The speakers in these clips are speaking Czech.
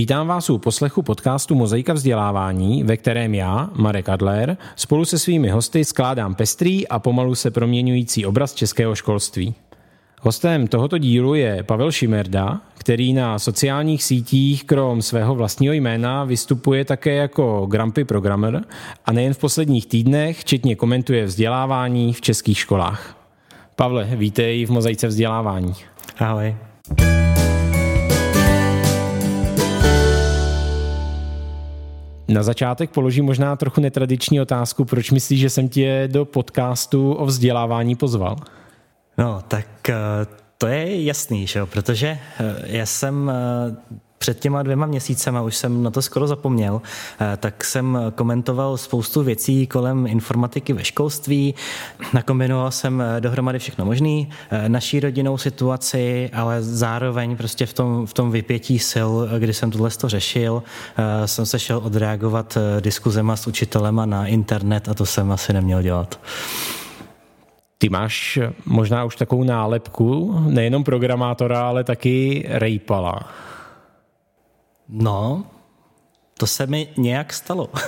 Vítám vás u poslechu podcastu Mozaika vzdělávání, ve kterém já, Marek Adler, spolu se svými hosty skládám pestrý a pomalu se proměňující obraz českého školství. Hostem tohoto dílu je Pavel Šimerda, který na sociálních sítích krom svého vlastního jména vystupuje také jako Grumpy Programmer a nejen v posledních týdnech včetně komentuje vzdělávání v českých školách. Pavle, vítej v Mozaice vzdělávání. Ahoj. Na začátek položím možná trochu netradiční otázku. Proč myslíš, že jsem tě do podcastu o vzdělávání pozval? No, tak eh, to je jasný, že jo? protože eh, já jsem eh, před těma dvěma měsícema, už jsem na to skoro zapomněl, tak jsem komentoval spoustu věcí kolem informatiky ve školství, nakombinoval jsem dohromady všechno možný, naší rodinnou situaci, ale zároveň prostě v tom, v tom vypětí sil, kdy jsem tohle to řešil, jsem se šel odreagovat diskuzema s učitelema na internet a to jsem asi neměl dělat. Ty máš možná už takovou nálepku, nejenom programátora, ale taky rejpala. No, to se mi nějak stalo.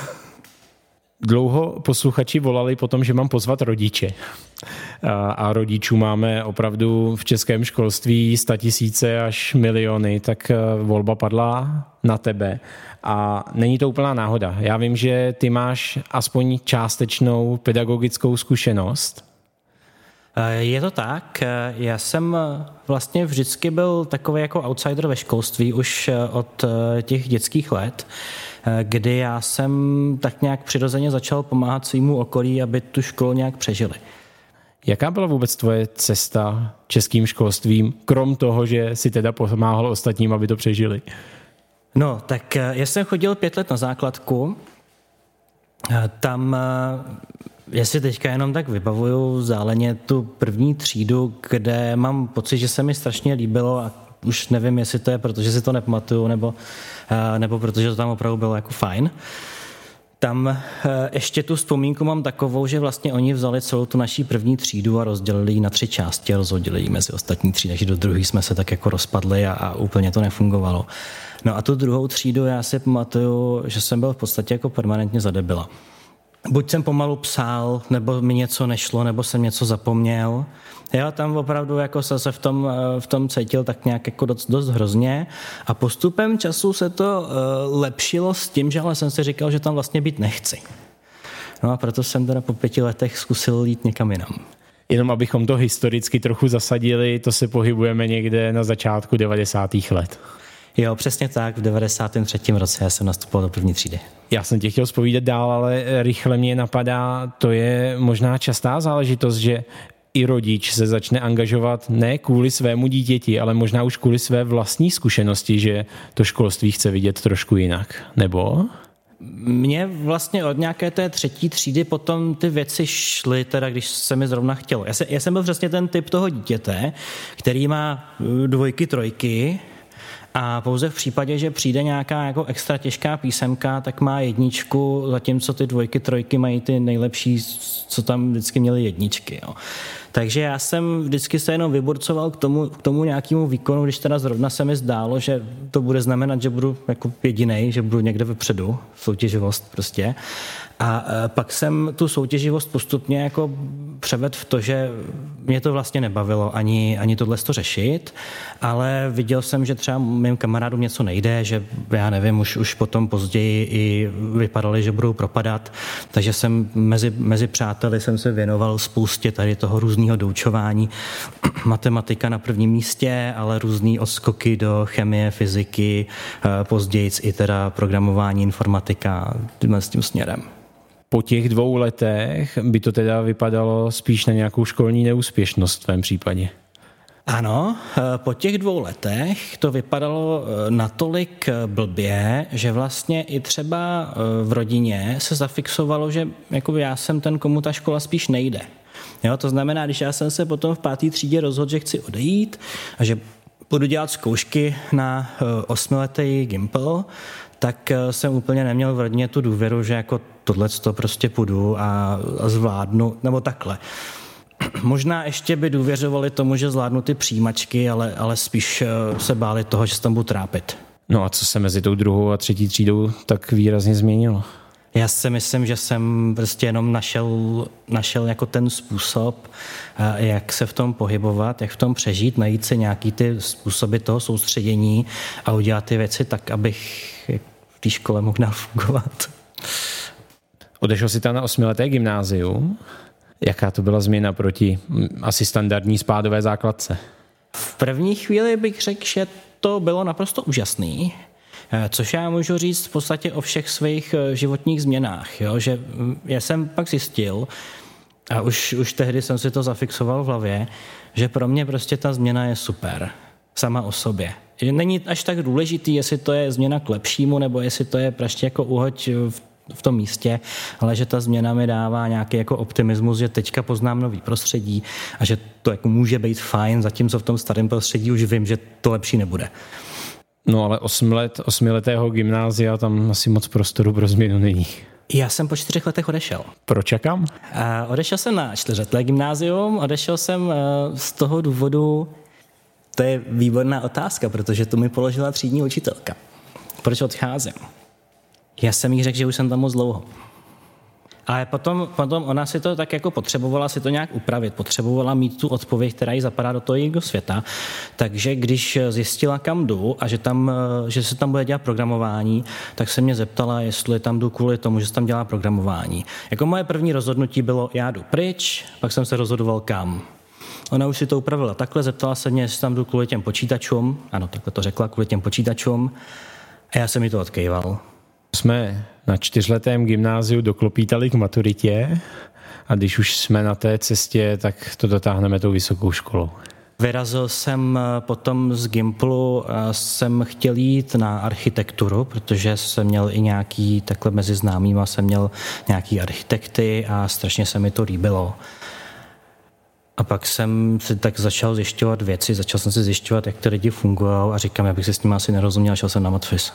Dlouho posluchači volali po tom, že mám pozvat rodiče. A rodičů máme opravdu v českém školství tisíce až miliony, tak e, volba padla na tebe. A není to úplná náhoda. Já vím, že ty máš aspoň částečnou pedagogickou zkušenost Eh, je to tak. Eh, já jsem eh, vlastně vždycky byl takový jako outsider ve školství už od těch dětských let, kdy já jsem tak nějak přirozeně začal pomáhat svýmu okolí, aby tu školu nějak přežili. Jaká byla vůbec tvoje cesta českým školstvím, krom toho, že si teda pomáhal ostatním, aby to přežili? No, tak já jsem chodil pět let na základku. Tam já si teďka jenom tak vybavuju záleně tu první třídu, kde mám pocit, že se mi strašně líbilo a už nevím, jestli to je, protože si to nepamatuju, nebo, eh, nebo protože to tam opravdu bylo jako fajn. Tam eh, ještě tu vzpomínku mám takovou, že vlastně oni vzali celou tu naší první třídu a rozdělili ji na tři části a rozhodili ji mezi ostatní třídy, takže do druhé jsme se tak jako rozpadli a, a úplně to nefungovalo. No a tu druhou třídu já si pamatuju, že jsem byl v podstatě jako permanentně zadebila buď jsem pomalu psal, nebo mi něco nešlo, nebo jsem něco zapomněl. Já tam opravdu jako se v tom, eh, v tom cítil tak nějak jako dost, dost hrozně a postupem času se to uh, lepšilo s tím, že ale jsem si říkal, že tam vlastně být nechci. No a proto jsem teda po pěti letech zkusil jít někam jinam. Jenom abychom to historicky trochu zasadili, to se pohybujeme někde na začátku 90. let. Jo, přesně tak. V 93. roce já jsem nastupoval do první třídy. Já jsem tě chtěl zpovídat dál, ale rychle mě napadá, to je možná častá záležitost, že i rodič se začne angažovat ne kvůli svému dítěti, ale možná už kvůli své vlastní zkušenosti, že to školství chce vidět trošku jinak. Nebo? Mně vlastně od nějaké té třetí třídy potom ty věci šly, teda když se mi zrovna chtělo. Já, se, já jsem byl přesně ten typ toho dítěte, který má dvojky, trojky, a pouze v případě, že přijde nějaká jako extra těžká písemka, tak má jedničku, zatímco ty dvojky, trojky mají ty nejlepší, co tam vždycky měly jedničky. Jo. Takže já jsem vždycky se jenom vyburcoval k tomu, k tomu nějakému výkonu, když teda zrovna se mi zdálo, že to bude znamenat, že budu jako jediný, že budu někde vepředu, soutěživost prostě. A e, pak jsem tu soutěživost postupně jako převedl v to, že mě to vlastně nebavilo ani, ani tohle to řešit, ale viděl jsem, že třeba mým kamarádům něco nejde, že já nevím, už, už potom později i vypadali, že budou propadat, takže jsem mezi, mezi přáteli jsem se věnoval spoustě tady toho různého doučování. Matematika na prvním místě, ale různý odskoky do chemie, fyziky, e, později i teda programování, informatika, s tím směrem po těch dvou letech by to teda vypadalo spíš na nějakou školní neúspěšnost v tvém případě. Ano, eh, po těch dvou letech to vypadalo eh, natolik eh, blbě, že vlastně i třeba v rodině se zafixovalo, že jako já jsem ten, komu ta škola spíš nejde. Jo, to znamená, když já jsem se potom v páté třídě rozhodl, že chci odejít a že budu dělat zkoušky na osmiletý Gimple, tak jsem úplně neměl v rodině tu důvěru, že jako tohle to prostě půjdu a, a zvládnu, nebo takhle. Možná ještě by důvěřovali tomu, že zvládnu ty přijímačky, ale, ale spíš eh, se báli toho, že se tam budu trápit. No a co se mezi tou druhou a třetí třídou tak výrazně změnilo? Já si myslím, že jsem prostě jenom našel, našel jako ten způsob, eh, jak se v tom pohybovat, jak v tom přežít, najít si nějaký ty způsoby toho soustředění a udělat ty věci tak, abych v té škole mohl dál fungovat. Odešel si tam na osmileté gymnázium. Jaká to byla změna proti mm, asi standardní spádové základce? V první chvíli bych řekl, že to bylo naprosto úžasný. Eh, což já můžu říct v podstatě o všech svých eh, životních změnách. Jo? Že mm, já jsem pak zjistil, a už, už tehdy jsem si to zafixoval v hlavě, že pro mě prostě ta změna je super. Sama o sobě. Není až tak důležitý, jestli to je změna k lepšímu, nebo jestli to je prostě jako uhoď v v tom místě, ale že ta změna mi dává nějaký jako optimismus, že teďka poznám nový prostředí a že to jako může být fajn, zatímco v tom starém prostředí už vím, že to lepší nebude. No ale 8 let, osmiletého gymnázia, tam asi moc prostoru pro změnu není. Já jsem po čtyřech letech odešel. Proč čekám? A odešel jsem na čtyřleté gymnázium, odešel jsem eh, z toho důvodu, to je výborná otázka, protože to mi položila třídní učitelka. Proč odcházím? Já jsem jí řekl, že už jsem tam moc dlouho. Ale potom, potom ona si to tak jako potřebovala si to nějak upravit, potřebovala mít tu odpověď, která jí zapadá do toho jejího světa. Takže když zjistila, kam jdu a že, tam, že se tam bude dělat programování, tak se mě zeptala, jestli tam jdu kvůli tomu, že se tam dělá programování. Jako moje první rozhodnutí bylo, já jdu pryč, pak jsem se rozhodoval kam. Ona už si to upravila takhle, zeptala se mě, jestli tam jdu kvůli těm počítačům. Ano, takhle to řekla, kvůli těm počítačům. A já jsem mi to odkejval. Jsme na čtyřletém gymnáziu doklopítali k maturitě a když už jsme na té cestě, tak to dotáhneme tou vysokou školou. Vyrazil jsem eh, potom z Gimplu, jsem chtěl jít na architekturu, protože jsem měl i nějaký, takhle mezi známýma jsem měl nějaký architekty a strašně se mi to líbilo. A pak jsem si tak začal zjišťovat věci, začal jsem si zjišťovat, jak ty lidi fungují a říkám, já bych se s tím asi nerozuměl, šel jsem na matfis.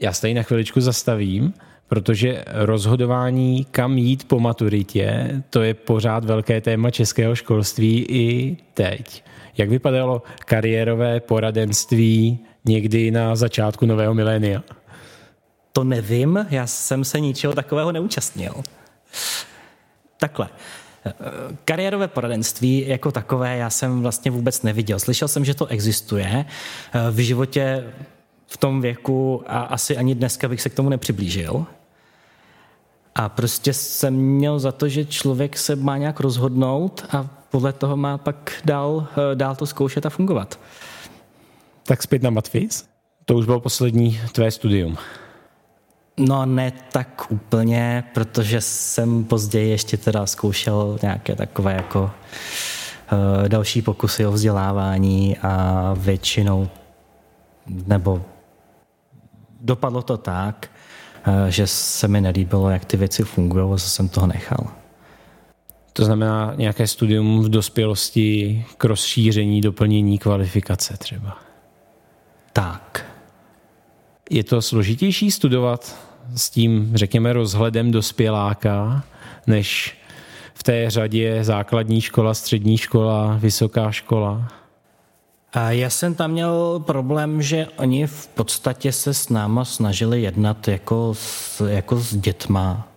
Já se tady na chviličku zastavím, protože rozhodování, kam jít po maturitě, to je pořád velké téma českého školství i teď. Jak vypadalo kariérové poradenství někdy na začátku nového milénia? To nevím, já jsem se ničeho takového neúčastnil. Takhle. Kariérové poradenství jako takové já jsem vlastně vůbec neviděl. Slyšel jsem, že to existuje. V životě v tom věku a asi ani dneska bych se k tomu nepřiblížil. A prostě jsem měl za to, že člověk se má nějak rozhodnout a podle toho má pak dál, eh, dál to zkoušet a fungovat. Tak zpět na Matfis? To už bylo poslední tvé studium. No ne tak úplně, protože jsem později ještě teda zkoušel nějaké takové jako uh, další pokusy o vzdělávání a většinou nebo dopadlo to tak, eh, že se mi nelíbilo, jak ty věci fungují a jsem toho nechal. To znamená nějaké studium v dospělosti k rozšíření, doplnění kvalifikace třeba. Tak. Je to složitější studovat s tím, řekněme, rozhledem dospěláka, než v té řadě základní škola, střední škola, vysoká škola? Já jsem tam měl problém, že oni v podstatě se s náma snažili jednat jako s, jako s dětma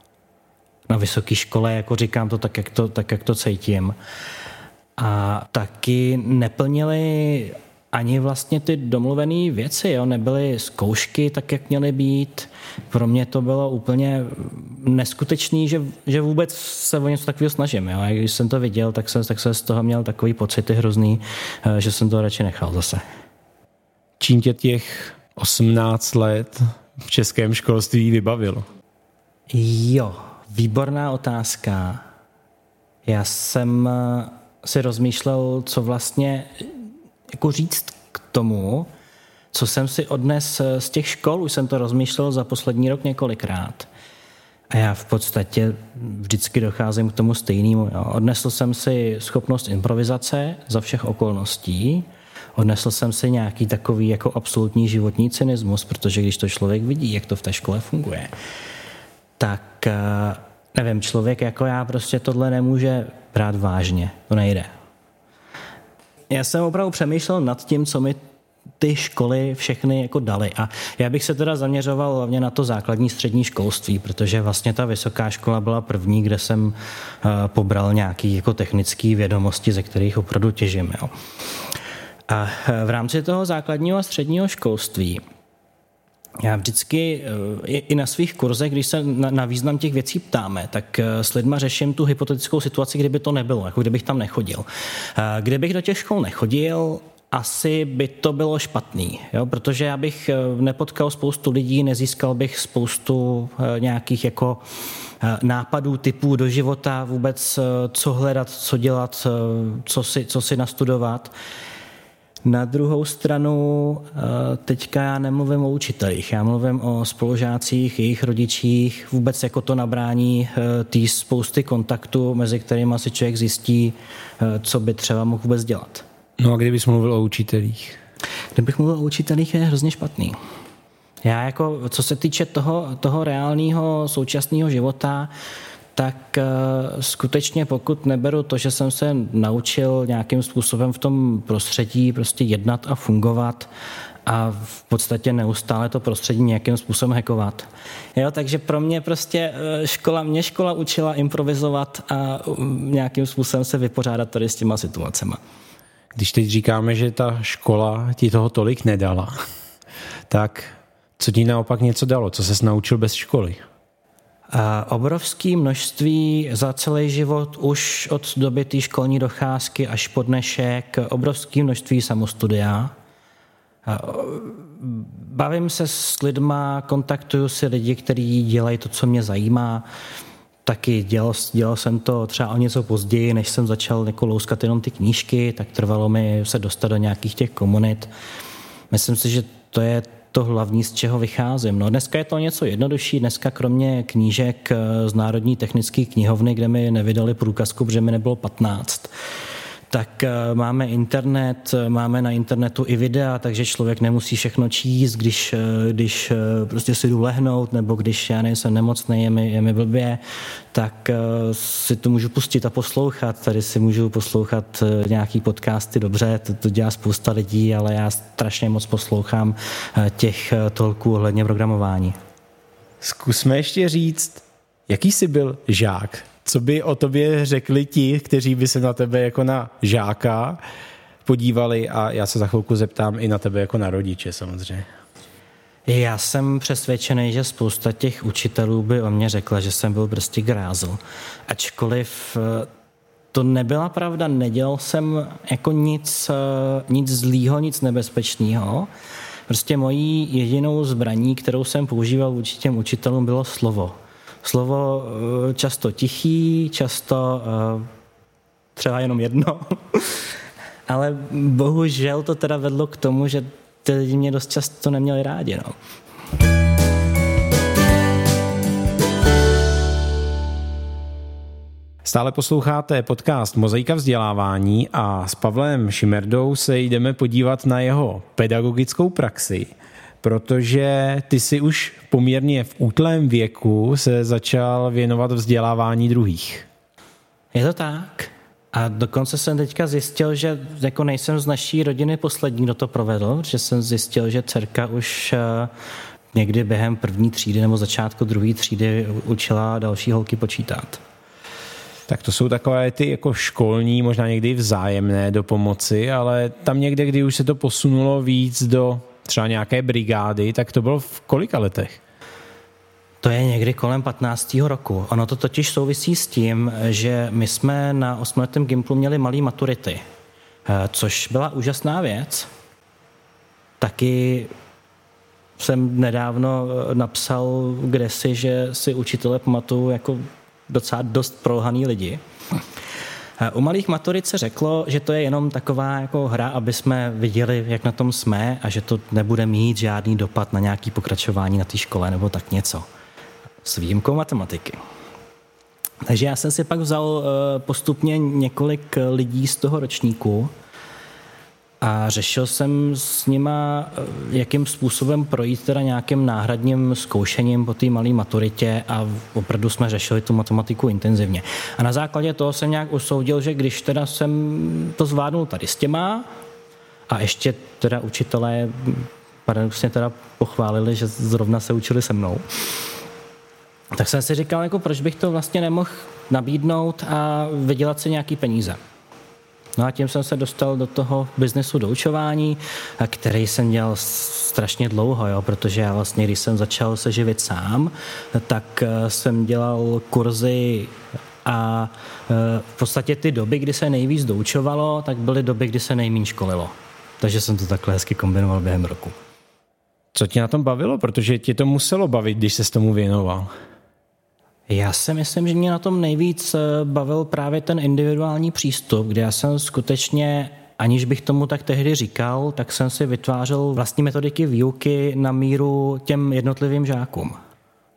na vysoké škole, jako říkám to tak, jak to, tak, jak to cítím. A taky neplnili ani vlastně ty domluvené věci, jo? nebyly zkoušky tak, jak měly být. Pro mě to bylo úplně neskutečný, že, že vůbec se o něco takového snažím. Jo? A když jsem to viděl, tak jsem, tak jsem z toho měl takový pocity hrozný, eh, že jsem to radši nechal zase. Čím tě těch 18 let v českém školství vybavilo? Jo, výborná otázka. Já jsem eh, si rozmýšlel, co vlastně jako říct k tomu, co jsem si odnes z těch škol, už jsem to rozmýšlel za poslední rok několikrát. A já v podstatě vždycky docházím k tomu stejnému. Odnesl jsem si schopnost improvizace za všech okolností, odnesl jsem si nějaký takový jako absolutní životní cynismus, protože když to člověk vidí, jak to v té škole funguje, tak eh, nevím, člověk jako já prostě tohle nemůže brát vážně. To nejde. Já jsem opravdu přemýšlel nad tím, co mi ty školy všechny jako dali. A já bych se teda zaměřoval hlavně na to základní střední školství, protože vlastně ta vysoká škola byla první, kde jsem eh, pobral nějaký jako technické vědomosti, ze kterých opravdu těžím. Jo. A v rámci toho základního a středního školství já vždycky eh, i na svých kurzech, když se na význam těch věcí ptáme, tak eh, s lidma řeším tu hypotetickou situaci, kdyby to nebylo, jako kdybych tam nechodil. Eh, kdybych do těch škol nechodil, asi by to bylo špatný, jo? protože já bych nepotkal spoustu lidí, nezískal bych spoustu nějakých jako nápadů, typů do života, vůbec co hledat, co dělat, co si, co si nastudovat. Na druhou stranu eh, teďka já nemluvím o učitelích, já mluvím o spolužácích, jejich rodičích, vůbec jako to nabrání eh, té spousty kontaktů, mezi kterými si člověk zjistí, eh, co by třeba mohl vůbec dělat. No a kdybys mluvil o učitelích? Kdybych mluvil o učitelích, je hrozně špatný. Já jako, co se týče toho, toho reálného současného života, tak eh, skutečně pokud neberu to, že jsem se naučil nějakým způsobem v tom prostředí prostě jednat a fungovat a v podstatě neustále to prostředí nějakým způsobem hekovat. Jo, takže pro mě prostě eh, škola, mě škola učila improvizovat a mm, nějakým způsobem se vypořádat tady s těma situacemi. Když teď říkáme, že ta škola ti toho tolik nedala, tak co ti naopak něco dalo? Co ses naučil bez školy? Obrovské množství za celý život, už od doby té školní docházky až po dnešek, obrovské množství samostudia. Bavím se s lidma, kontaktuju si lidi, kteří dělají to, co mě zajímá. Taky dělal, dělal jsem to třeba o něco později, než jsem začal jako louskat jenom ty knížky, tak trvalo mi se dostat do nějakých těch komunit. Myslím si, že to je to hlavní, z čeho vycházím. No, dneska je to něco jednodušší. Dneska kromě knížek z Národní technické knihovny, kde mi nevydali průkazku, protože mi nebylo 15, tak eh, máme internet, eh, máme na internetu i videa, takže člověk nemusí všechno číst, když, eh, když prostě si jdu lehnout, nebo když já nejsem nemocný, je mi, je mi blbě, tak si to můžu pustit a poslouchat. Tady si můžu poslouchat nějaký podcasty, dobře, to, to dělá spousta lidí, ale já strašně moc poslouchám těch tolků ohledně programování. Zkusme ještě říct, jaký jsi byl žák? Co by o tobě řekli ti, kteří by se na tebe jako na žáka podívali a já se za chvilku zeptám i na tebe jako na rodiče samozřejmě. Já jsem přesvědčený, že spousta těch učitelů by o mě řekla, že jsem byl prostě grázl. Ačkoliv eh, to nebyla pravda, nedělal jsem jako nic, eh, nic zlýho, nic nebezpečného. Prostě mojí jedinou zbraní, kterou jsem používal vůči těm učitelům, bylo slovo slovo eh, často tichý, často eh, třeba jenom jedno, ale bohužel to teda vedlo k tomu, že ty lidi mě dost často neměli rádi. No. Stále posloucháte podcast Mozaika vzdělávání a s Pavlem Šimerdou se jdeme podívat na jeho pedagogickou praxi protože ty si už poměrně v útlém věku se začal věnovat vzdělávání druhých. Je to tak. A dokonce jsem teďka zjistil, že jako nejsem z naší rodiny poslední, kdo to provedl, že jsem zjistil, že dcerka už eh, někdy během první třídy nebo začátku druhé třídy učila další holky počítat. Tak to jsou takové ty jako školní, možná někdy vzájemné do pomoci, ale tam někde, kdy už se to posunulo víc do třeba nějaké brigády, tak to bylo v kolika letech? To je někdy kolem 15. roku. Ono to totiž souvisí s tím, že my jsme na osmletém Gimplu měli malý maturity, eh, což byla úžasná věc. Taky jsem nedávno eh, napsal kde si, že si učitele pamatuju jako docela dost prolhaný lidi. U malých maturit se řeklo, že to je jenom taková jako hra, aby jsme viděli, jak na tom jsme a že to nebude mít žádný dopad na nějaký pokračování na té škole nebo tak něco. S výjimkou matematiky. Takže já jsem si pak vzal eh, postupně několik lidí z toho ročníku, a řešil jsem s nima, eh, jakým způsobem projít teda nějakým náhradním zkoušením po té malé maturitě a opravdu jsme řešili tu matematiku intenzivně. A na základě toho jsem nějak usoudil, že když teda jsem to zvládnul tady s těma, A ještě teda učitelé paradoxně teda pochválili, že zrovna se učili se mnou. Tak jsem si říkal, jako proč bych to vlastně nemohl nabídnout a vydělat si nějaký peníze. No a tím jsem se dostal do toho biznesu doučování, který jsem dělal strašně dlouho, jo, protože já vlastně, když jsem začal se živit sám, tak eh, jsem dělal kurzy a eh, v podstatě ty doby, kdy se nejvíc doučovalo, tak byly doby, kdy se nejméně školilo. Takže jsem to takhle hezky kombinoval během roku. Co tě na tom bavilo? Protože tě to muselo bavit, když se s tomu věnoval. Já si myslím, že mě na tom nejvíc eh, bavil právě ten individuální přístup, kde já jsem skutečně aniž bych tomu tak tehdy říkal, tak jsem si vytvářel vlastní metodiky výuky na míru těm jednotlivým žákům.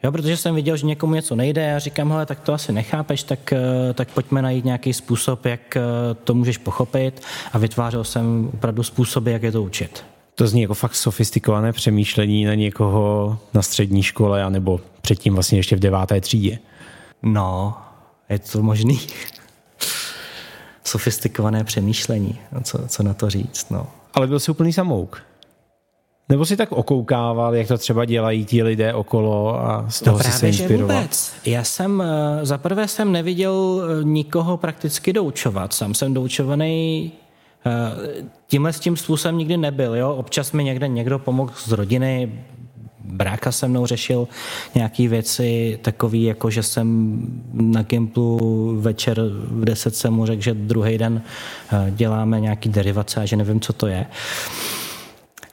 Jo, protože jsem viděl, že někomu něco nejde a říkám, hele, tak to asi nechápeš, tak, eh, tak pojďme najít nějaký způsob, jak eh, to můžeš pochopit a vytvářel jsem opravdu způsoby, jak je to učit. To zní jako fakt sofistikované přemýšlení na někoho na střední škole, anebo předtím vlastně ještě v deváté třídě. No, je to možný. Sofistikované přemýšlení, no, co, co na to říct, no. Ale byl jsi úplný samouk. Nebo si tak okoukával, jak to třeba dělají ti lidé okolo a z toho no si se inspiroval? Vůbec. Já jsem, eh, za prvé jsem neviděl eh, nikoho prakticky doučovat. Sám jsem doučovaný tímhle s tím způsobem nikdy nebyl. Jo? Občas mi někde někdo pomohl z rodiny, bráka se mnou řešil nějaké věci takové, jako že jsem na Gimplu večer v 10 jsem mu řekl, že druhý den eh, děláme nějaký derivace a že nevím, co to je.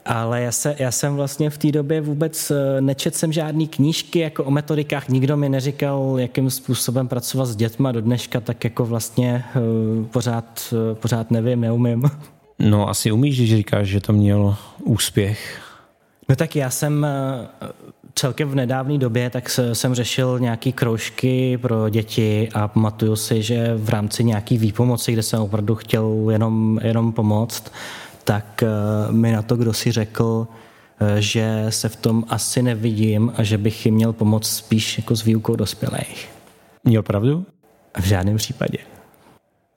Ale já, se, já jsem vlastně v té době vůbec eh, nečetl jsem žádný knížky jako o metodikách, nikdo mi neříkal, jakým způsobem pracovat s dětma do dneška, tak jako vlastně uh, pořád, uh, pořád nevím, neumím. No asi umíš, když říkáš, že to mělo úspěch. No tak já jsem eh, celkem v nedávné době tak jsem řešil nějaký kroužky pro děti a pamatuju si, že v rámci nějaký výpomoci, kde jsem opravdu chtěl jenom, jenom pomoct, tak eh, mi na to kdo si řekl, eh, že se v tom asi nevidím a že bych jim měl pomoct spíš jako s výukou dospělých. Měl pravdu? V žádném případě.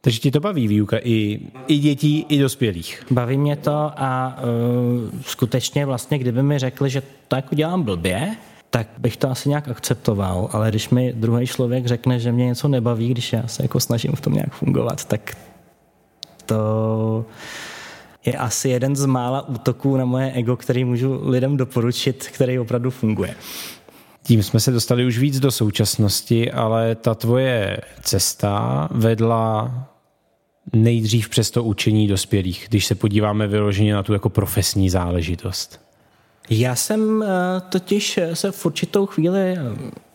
Takže ti to baví výuka i, i dětí, i dospělých. Baví mě to a uh, skutečně vlastně, kdyby mi řekli, že to jako dělám blbě, tak bych to asi nějak akceptoval, ale když mi druhý člověk řekne, že mě něco nebaví, když já se jako snažím v tom nějak fungovat, tak to je asi jeden z mála útoků na moje ego, který můžu lidem doporučit, který opravdu funguje. Tím jsme se dostali už víc do současnosti, ale ta tvoje cesta vedla nejdřív přes to učení dospělých, když se podíváme vyloženě na tu jako profesní záležitost? Já jsem eh, totiž se v určitou chvíli eh,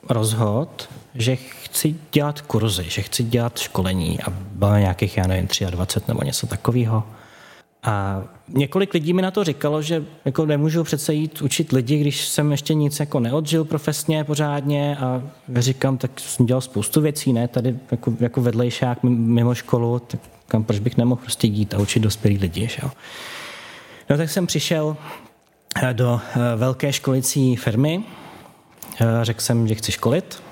rozhodl, že chci dělat kurzy, že chci dělat školení a bylo nějakých, já nevím, 23 nebo něco takového. A několik lidí mi na to říkalo, že jako nemůžu přece jít učit lidi, když jsem ještě nic jako neodžil profesně pořádně a říkám, tak jsem dělal spoustu věcí, ne, tady jako, jako vedlejšák mimo školu, tak kam proč bych nemohl prostě jít a učit dospělý lidi, že jo. No tak jsem přišel eh, do eh, velké školicí firmy, eh, řekl jsem, že chci školit,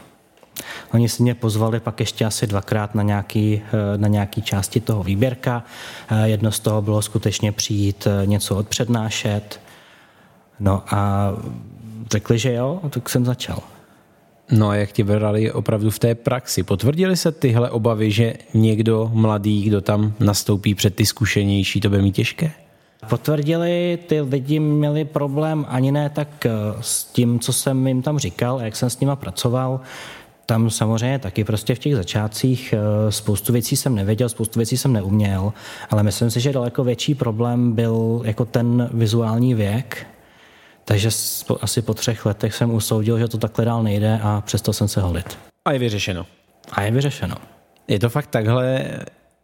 Oni si mě pozvali pak ještě asi dvakrát na nějaký, na nějaký části toho výběrka. Jedno z toho bylo skutečně přijít něco odpřednášet. No a řekli, že jo, tak jsem začal. No a jak ti brali opravdu v té praxi? Potvrdili se tyhle obavy, že někdo mladý, kdo tam nastoupí před ty zkušenější, to bude mít těžké? Potvrdili, ty lidi měli problém ani ne tak eh, s tím, co jsem jim tam říkal, jak jsem s nima pracoval. Tam samozřejmě taky prostě v těch začátcích eh, spoustu věcí jsem nevěděl, spoustu věcí jsem neuměl, ale myslím si, že daleko větší problém byl jako ten vizuální věk, takže asi po třech letech jsem usoudil, že to takhle dál nejde a přestal jsem se holit. A je vyřešeno. A je vyřešeno. Je to fakt takhle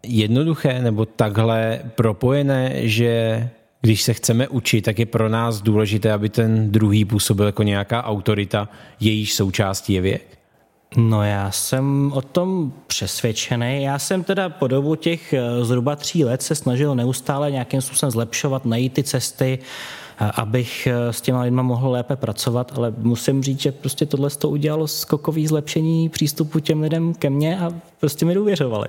jednoduché nebo takhle propojené, že když se chceme učit, tak je pro nás důležité, aby ten druhý působil jako nějaká autorita, jejíž součástí je věk? No já jsem o tom přesvědčený. Já jsem teda po dobu těch eh, zhruba tří let se snažil neustále nějakým způsobem zlepšovat, najít ty cesty, abych eh, s těma lidma mohl lépe pracovat, ale musím říct, že prostě tohle to udělalo skokový zlepšení přístupu těm lidem ke mně a prostě mi důvěřovali.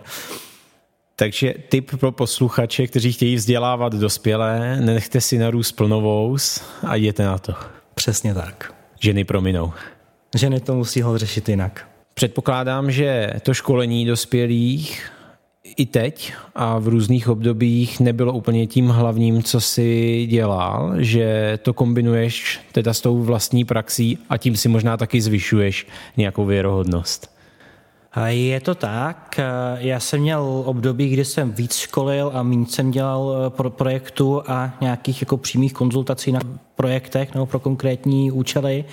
Takže tip pro posluchače, kteří chtějí vzdělávat dospělé, nenechte si narůst plnovous a jděte na to. Přesně tak. Ženy prominou. Ženy to musí ho řešit jinak. Předpokládám, že to školení dospělých i teď a v různých obdobích nebylo úplně tím hlavním, co si dělal, že to kombinuješ teda s tou vlastní praxí a tím si možná taky zvyšuješ nějakou věrohodnost. Je to tak. Já jsem měl období, kdy jsem víc školil a méně jsem dělal eh, pro projektu a nějakých jako přímých konzultací na projektech nebo pro konkrétní účely.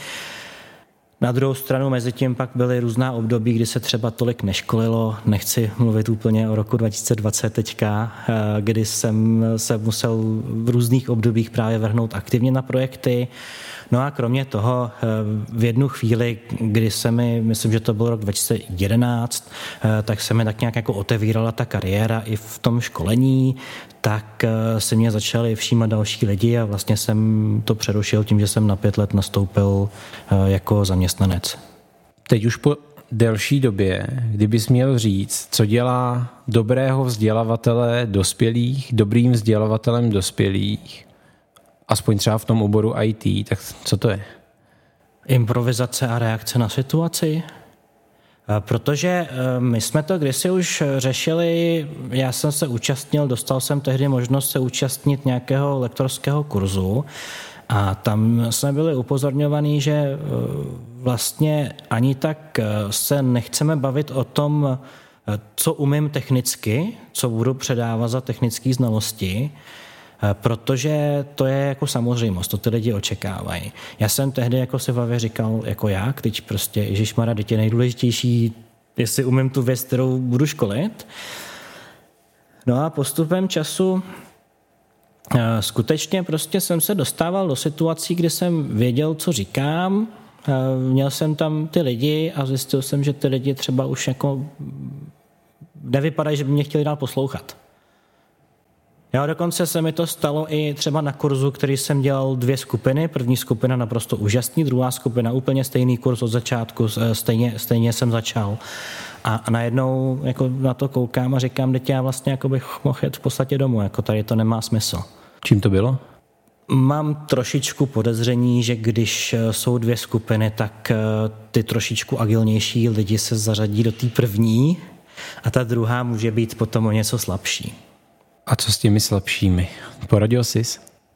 Na druhou stranu mezi tím pak byly různá období, kdy se třeba tolik neškolilo. Nechci mluvit úplně o roku 2020 teďka, eh, kdy jsem se musel v různých obdobích právě vrhnout aktivně na projekty. No a kromě toho eh, v jednu chvíli, kdy se mi, myslím, že to byl rok 2011, eh, tak se mi tak nějak jako otevírala ta kariéra i v tom školení, tak eh, se mě začali všímat další lidi a vlastně jsem to přerušil tím, že jsem na pět let nastoupil jako zaměstnanec. Teď už po delší době, kdybys měl říct, co dělá dobrého vzdělavatele dospělých, dobrým vzdělavatelem dospělých, aspoň třeba v tom oboru IT, tak co to je? Improvizace a reakce na situaci. Eh, protože eh, my jsme to kdysi už řešili, já jsem se účastnil, dostal jsem tehdy možnost se účastnit nějakého lektorského kurzu a tam jsme byli upozorňovaní, že eh, vlastně ani tak se nechceme bavit o tom, co umím technicky, co budu předávat za technické znalosti, protože to je jako samozřejmost, to ty lidi očekávají. Já jsem tehdy jako se v říkal, jako jak, teď prostě Ježíš Mara, teď je nejdůležitější, jestli umím tu věc, kterou budu školit. No a postupem času eh, skutečně prostě jsem se dostával do situací, kdy jsem věděl, co říkám, eh, měl jsem tam ty lidi a zjistil jsem, že ty lidi třeba už jako nevypadají, že by mě chtěli dál poslouchat. Já dokonce se mi to stalo i třeba na kurzu, který jsem dělal dvě skupiny. První skupina naprosto úžasný, druhá skupina úplně stejný kurz od začátku, eh, stejně, stejně jsem začal. A, najednou jako na to koukám a říkám, že já vlastně jako bych mohl jet v podstatě domů, jako tady to nemá smysl. Čím to bylo? Mám trošičku podezření, že když eh, jsou dvě skupiny, tak eh, ty trošičku agilnější lidi se zařadí do té první a ta druhá může být potom o něco slabší. A co s těmi slabšími? Poradil jsi?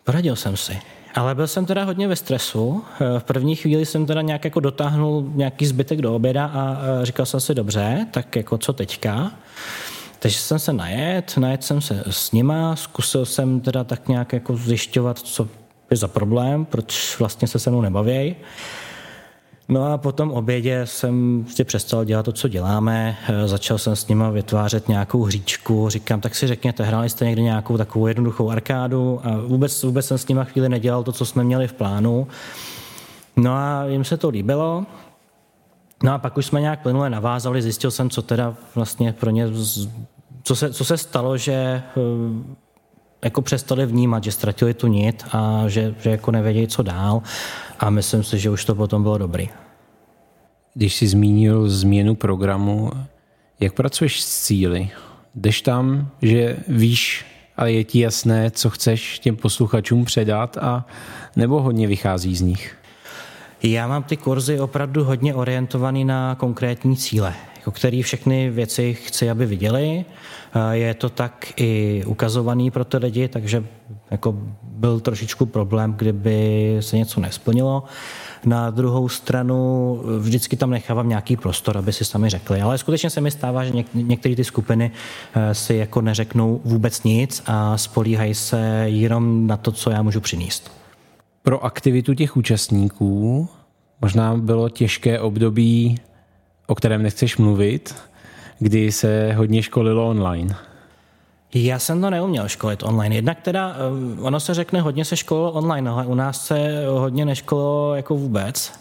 Poradil jsem si. Ale byl jsem teda hodně ve stresu. V první chvíli jsem teda nějak jako dotáhnul nějaký zbytek do oběda a říkal jsem si dobře, tak jako co teďka? Takže jsem se najet, najet jsem se s nima, zkusil jsem teda tak nějak jako zjišťovat, co je za problém, proč vlastně se se mnou nebavějí. No a po tom obědě jsem si přestal dělat to, co děláme. Eh, začal jsem s nimi vytvářet nějakou hříčku. Říkám, tak si řekněte, hráli jste někdy nějakou takovou jednoduchou arkádu a vůbec, vůbec jsem s nimi chvíli nedělal to, co jsme měli v plánu. No a jim se to líbilo. No a pak už jsme nějak plynule navázali, zjistil jsem, co teda vlastně pro ně, co se, co se stalo, že eh, jako přestali vnímat, že ztratili tu nit a že, že jako nevědějí, co dál a myslím si, že už to potom bylo dobrý. Když jsi zmínil změnu programu, jak pracuješ s cíly? Jdeš tam, že víš, ale je ti jasné, co chceš těm posluchačům předat a nebo hodně vychází z nich? Já mám ty kurzy opravdu hodně orientovaný na konkrétní cíle, jako který všechny věci chci, aby viděli. Je to tak i ukazovaný pro ty lidi, takže jako byl trošičku problém, kdyby se něco nesplnilo. Na druhou stranu vždycky tam nechávám nějaký prostor, aby si sami řekli. Ale skutečně se mi stává, že něk- některé ty skupiny eh, si jako neřeknou vůbec nic a spolíhají se jenom na to, co já můžu přinést. Pro aktivitu těch účastníků možná bylo těžké období, o kterém nechceš mluvit, kdy se hodně školilo online. Já jsem to neuměl školit online. Jednak teda, eh, ono se řekne, hodně se školilo online, ale u nás se hodně neškolilo jako vůbec,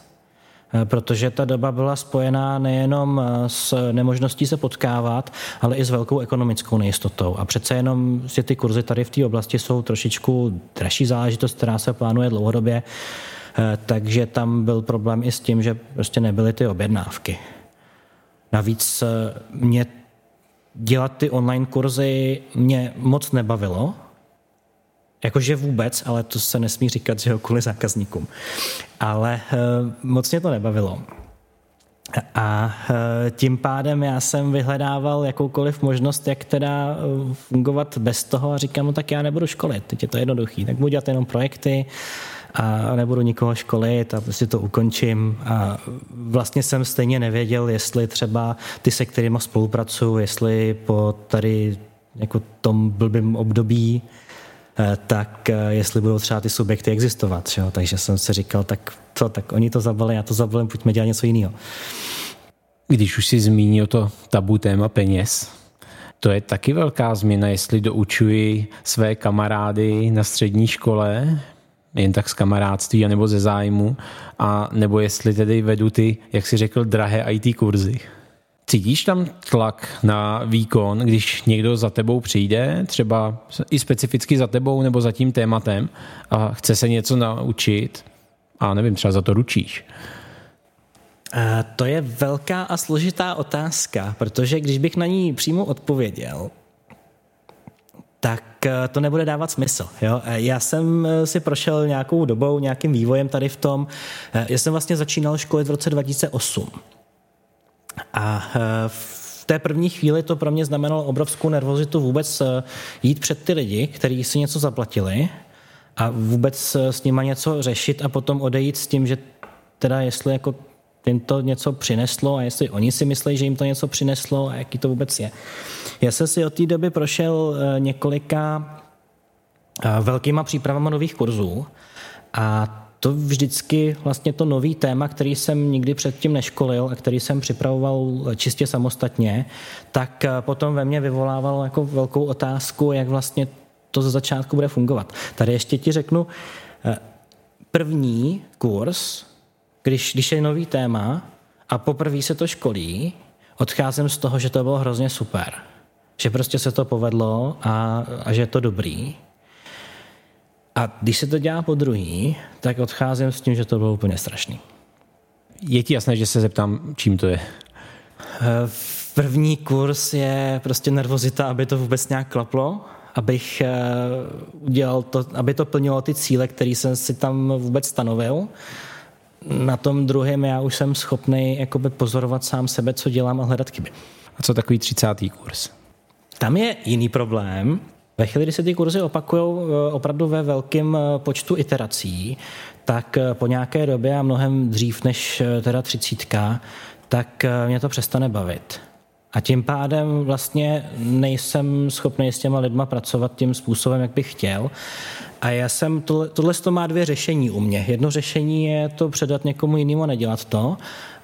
eh, protože ta doba byla spojená nejenom eh, s nemožností se potkávat, ale i s velkou ekonomickou nejistotou. A přece jenom si ty kurzy tady v té oblasti jsou trošičku dražší záležitost, která se plánuje dlouhodobě, takže tam byl problém i s tím, že prostě nebyly ty objednávky. Navíc mě dělat ty online kurzy mě moc nebavilo, Jakože vůbec, ale to se nesmí říkat, že jo, kvůli zákazníkům. Ale uh, moc mě to nebavilo. A uh, tím pádem já jsem vyhledával jakoukoliv možnost, jak teda fungovat bez toho a říkám, no tak já nebudu školit, teď je to jednoduchý, tak budu dělat jenom projekty a nebudu nikoho školit a prostě to ukončím. A vlastně jsem stejně nevěděl, jestli třeba ty, se kterými spolupracuju, jestli po tady jako tom blbým období Eh, tak eh, jestli budou třeba ty subjekty existovat. Že? Takže jsem si říkal, tak to, tak oni to zabali, já to zabalím, pojďme dělat něco jiného. Když už si zmínil to tabu téma peněz, to je taky velká změna, jestli doučuji své kamarády na střední škole, jen tak z kamarádství anebo ze zájmu, a nebo jestli tedy vedu ty, jak si řekl, drahé IT kurzy. Cítíš tam tlak na výkon, když někdo za tebou přijde, třeba i specificky za tebou nebo za tím tématem a chce se něco naučit a nevím, třeba za to ručíš? To je velká a složitá otázka, protože když bych na ní přímo odpověděl, tak eh, to nebude dávat smysl. Jo? Já jsem eh, si prošel nějakou dobou, nějakým vývojem tady v tom. Eh, já jsem vlastně začínal školit v roce 2008. A eh, v té první chvíli to pro mě znamenalo obrovskou nervozitu vůbec eh, jít před ty lidi, kteří si něco zaplatili a vůbec eh, s nima něco řešit a potom odejít s tím, že teda jestli jako jim to něco přineslo a jestli oni si myslí, že jim to něco přineslo a jaký to vůbec je. Já jsem si od té doby prošel několika velkýma přípravama nových kurzů a to vždycky vlastně to nový téma, který jsem nikdy předtím neškolil a který jsem připravoval čistě samostatně, tak eh, potom ve mně vyvolávalo jako velkou otázku, jak vlastně to ze začátku bude fungovat. Tady ještě ti řeknu, eh, první kurz, když, když je nový téma a poprvé se to školí, odcházím z toho, že to bylo hrozně super. Že prostě se to povedlo a, a že je to dobrý. A když se to dělá po druhý, tak odcházím s tím, že to bylo úplně strašný. Je ti jasné, že se zeptám, čím to je? Eh, první kurz je prostě nervozita, aby to vůbec nějak klaplo, abych eh, udělal to, aby to plnilo ty cíle, které jsem si tam vůbec stanovil. Na tom druhém já už jsem schopný jakoby pozorovat sám sebe, co dělám a hledat chyby. A co takový třicátý kurz? Tam je jiný problém, ve chvíli, kdy se ty kurzy opakují eh, opravdu ve velkém eh, počtu iterací, tak eh, po nějaké době a mnohem dřív než teda třicítka, tak mě to přestane bavit. A tím pádem vlastně nejsem schopný s těma lidma pracovat tím způsobem, jak bych chtěl. A já jsem, tohle, tohle to má dvě řešení u mě. Jedno řešení je to předat někomu jinému a nedělat to.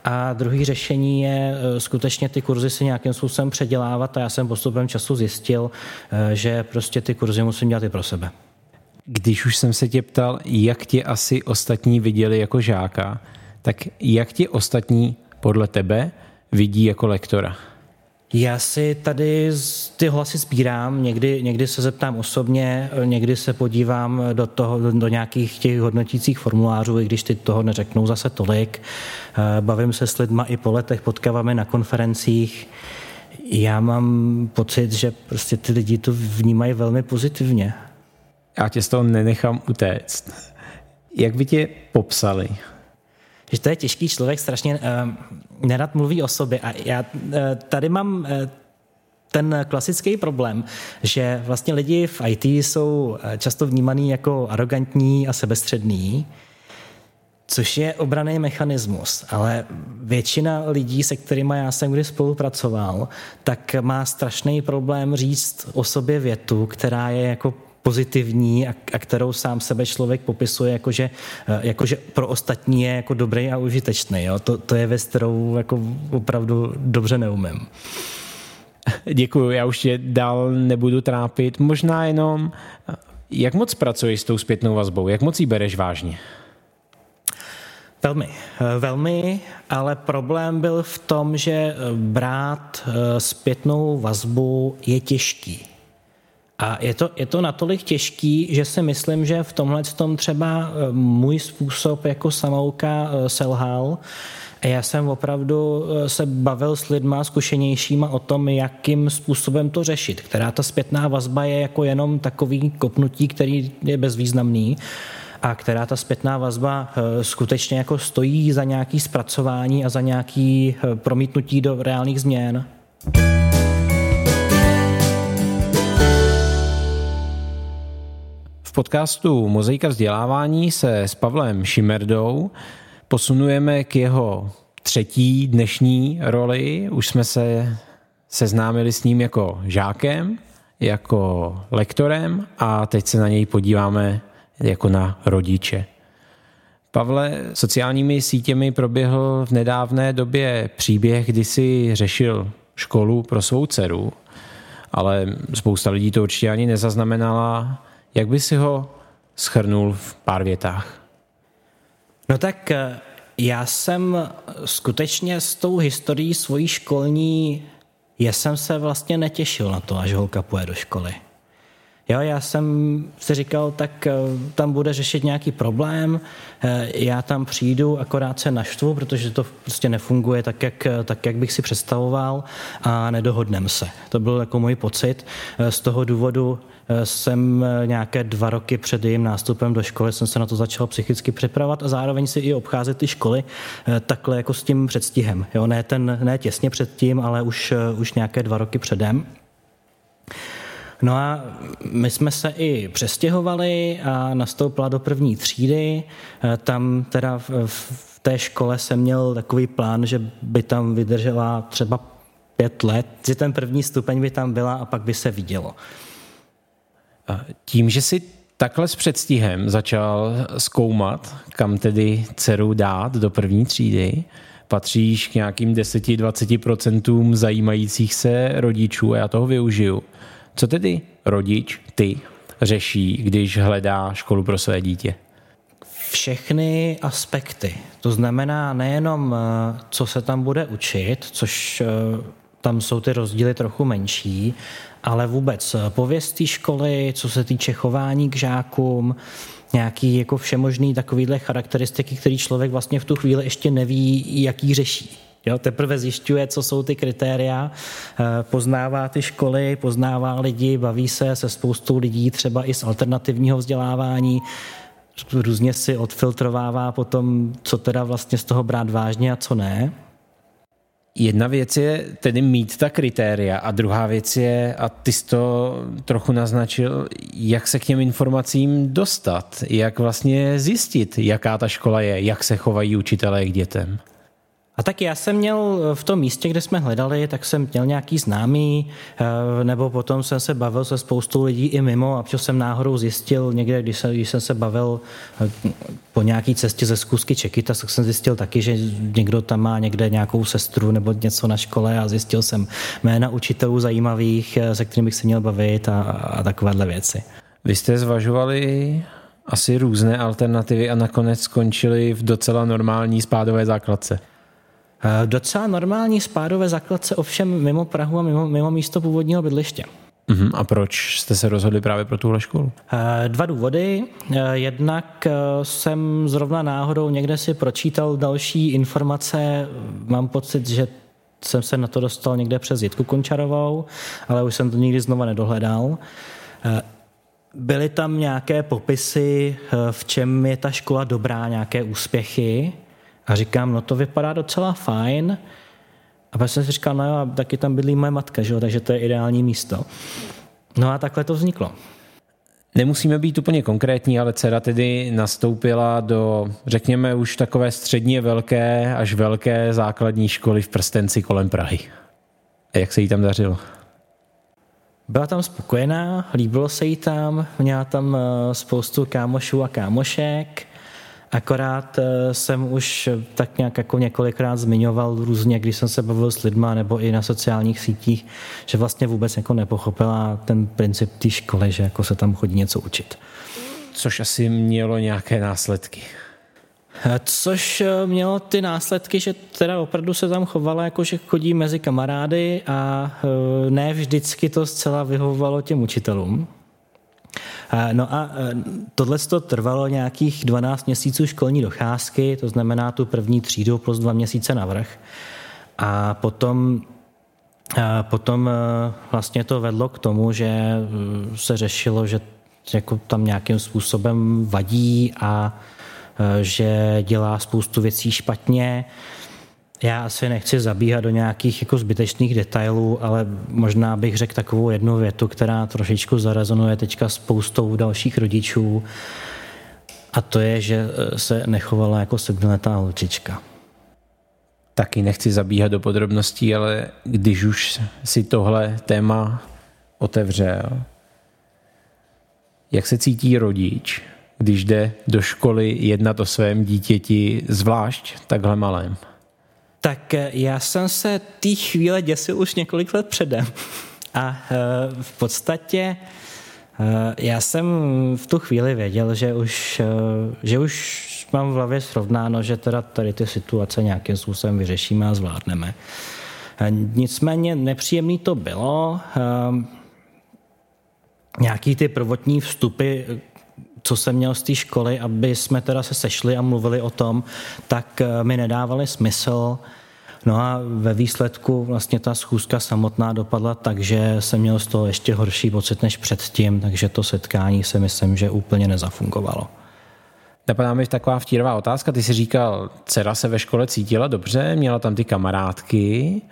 A druhý řešení je e, skutečně ty kurzy si nějakým způsobem předělávat a já jsem postupem času zjistil, e, že prostě ty kurzy musím dělat i pro sebe. Když už jsem se tě ptal, jak tě asi ostatní viděli jako žáka, tak jak tě ostatní podle tebe vidí jako lektora? Já si tady ty hlasy sbírám, někdy, někdy se zeptám osobně, někdy se podívám do, toho, do, nějakých těch hodnotících formulářů, i když ty toho neřeknou zase tolik. Eh, bavím se s lidma i po letech, potkáváme na konferencích. Já mám pocit, že prostě ty lidi to vnímají velmi pozitivně. Já tě z toho nenechám utéct. Jak by tě popsali? Že to je těžký člověk, strašně uh, nerad mluví o sobě. A já uh, tady mám uh, ten klasický problém, že vlastně lidi v IT jsou často vnímaný jako arrogantní a sebestřední, což je obraný mechanismus, ale většina lidí, se kterými já jsem kdy spolupracoval, tak má strašný problém říct o sobě větu, která je jako pozitivní a, a kterou sám sebe člověk popisuje jakože, eh, jakože pro ostatní je jako dobrý a užitečný. Jo? To, to je věc, kterou jako opravdu dobře neumím. Děkuji, já už tě dál nebudu trápit. Možná jenom, jak moc pracuješ s tou zpětnou vazbou? Jak moc ji bereš vážně? Velmi, eh, velmi, ale problém byl v tom, že brát eh, zpětnou vazbu je těžký A je to, je to natolik těžký, že si myslím, že v tomhle tom třeba eh, můj způsob jako samouka eh, selhal. Já jsem opravdu eh, se bavil s lidma zkušenějšíma o tom, jakým způsobem to řešit. Která ta zpětná vazba je jako jenom takový kopnutí, který je bezvýznamný a která ta zpětná vazba skutečně jako stojí za nějaký zpracování a za nějaký promítnutí do reálných změn. V podcastu Mozaika vzdělávání se s Pavlem Šimerdou posunujeme k jeho třetí dnešní roli. Už jsme se seznámili s ním jako žákem, jako lektorem a teď se na něj podíváme jako na rodiče. Pavle, sociálními sítěmi proběhl v nedávné době příběh, kdy si řešil školu pro svou dceru, ale spousta lidí to určitě ani nezaznamenala. Jak by si ho schrnul v pár větách? No tak eh, já jsem skutečně s tou historií svojí školní, já jsem se vlastně netěšil na to, až holka půjde do školy. Jo, já jsem si říkal, tak eh, tam bude řešit nějaký problém, eh, já tam přijdu, akorát se naštvu, protože to prostě nefunguje tak, jak, tak, jak bych si představoval a nedohodneme se. To byl jako můj pocit. Z toho důvodu jsem nějaké dva roky před jejím nástupem do školy jsem se na to začal psychicky připravovat a zároveň si i obcházet ty školy eh, takhle jako s tím předstihem. Jo, ne, ten, ne těsně předtím, ale už, eh, už nějaké dva roky předem. No a my jsme se i přestěhovali a nastoupila do první třídy. Eh, tam teda v, v té škole jsem měl takový plán, že by tam vydržela třeba pět let, že ten první stupeň by tam byla a pak by se vidělo. Tím, že si takhle s předstihem začal zkoumat, kam tedy dceru dát do první třídy, patříš k nějakým 10-20% zajímajících se rodičů a já toho využiju. Co tedy rodič, ty, řeší, když hledá školu pro své dítě? Všechny aspekty. To znamená nejenom, eh, co se tam bude učit, což eh, tam jsou ty rozdíly trochu menší, ale vůbec pověst té školy, co se týče chování k žákům, nějaký jako všemožný takovýhle charakteristiky, který člověk vlastně v tu chvíli ještě neví, jaký řeší. Jo, teprve zjišťuje, co jsou ty kritéria, eh, poznává ty školy, poznává lidi, baví se se spoustou lidí, třeba i z alternativního vzdělávání, různě si odfiltrovává potom, co teda vlastně z toho brát vážně a co ne. Jedna věc je tedy mít ta kritéria a druhá věc je, a ty jsi to trochu naznačil, jak se k těm informacím dostat, jak vlastně zjistit, jaká ta škola je, jak se chovají učitelé k dětem. A tak já jsem měl v tom místě, kde jsme hledali, tak jsem měl nějaký známý, eh, nebo potom jsem se bavil se spoustou lidí i mimo a jsem náhodou zjistil někde, když jsem, když jsem se bavil eh, po nějaký cestě ze zkusky Čekita, tak jsem zjistil taky, že někdo tam má někde nějakou sestru nebo něco na škole a zjistil jsem jména učitelů zajímavých, eh, se kterými bych se měl bavit a, a takovéhle věci. Vy jste zvažovali asi různé alternativy a nakonec skončili v docela normální spádové základce. Eh, docela normální spádové základce, ovšem mimo Prahu a mimo, mimo místo původního bydliště. Uh-huh. A proč jste se rozhodli právě pro tuhle školu? Eh, dva důvody. Eh, jednak jsem zrovna náhodou někde si pročítal další informace. Mám pocit, že jsem se na to dostal někde přes Jitku Končarovou, ale už jsem to nikdy znova nedohledal. Byly tam nějaké popisy, v čem je ta škola dobrá, nějaké úspěchy. A říkám, no to vypadá docela fajn. A pak jsem si říkal, no jo, taky tam bydlí moje matka, že jo, takže to je ideální místo. No a takhle to vzniklo. Nemusíme být úplně konkrétní, ale dcera tedy nastoupila do, řekněme, už takové středně velké až velké základní školy v prstenci kolem Prahy. A jak se jí tam dařilo? Byla tam spokojená, líbilo se jí tam, měla tam eh, spoustu kámošů a kámošek, Akorát eh, jsem už tak nějak jako několikrát zmiňoval různě, když jsem se bavil s lidma nebo i na sociálních sítích, že vlastně vůbec jako nepochopila ten princip té školy, že jako se tam chodí něco učit. Což asi mělo nějaké následky. Což mělo ty následky, že teda opravdu se tam chovala jako, že chodí mezi kamarády a ne vždycky to zcela vyhovovalo těm učitelům. No a tohle to trvalo nějakých 12 měsíců školní docházky, to znamená tu první třídu plus dva měsíce navrh. A potom Potom vlastně to vedlo k tomu, že se řešilo, že jako tam nějakým způsobem vadí a že dělá spoustu věcí špatně. Já asi nechci zabíhat do nějakých jako zbytečných detailů, ale možná bych řekl takovou jednu větu, která trošičku zarezonuje teďka spoustou dalších rodičů. A to je, že se nechovala jako sedmiletá holčička. Taky nechci zabíhat do podrobností, ale když už si tohle téma otevřel, jak se cítí rodič, když jde do školy jednat o svém dítěti, zvlášť takhle malém? Tak eh, já jsem se té chvíle děsil už několik let předem. A eh, v podstatě eh, já jsem v tu chvíli věděl, že už, že už mám v hlavě srovnáno, že teda tady ty situace nějakým způsobem vyřešíme a zvládneme. Nicméně nepříjemný to bylo. Nějaký ty prvotní vstupy, co jsem měl z té školy, aby jsme teda se sešli a mluvili o tom, tak eh, mi nedávali smysl. No a ve výsledku vlastně ta schůzka samotná dopadla tak, že jsem měl z toho ještě horší pocit než předtím, takže to setkání se myslím, že úplně nezafungovalo. Napadá mi taková vtírová otázka. Ty jsi říkal, dcera se ve škole cítila dobře, měla tam ty kamarádky,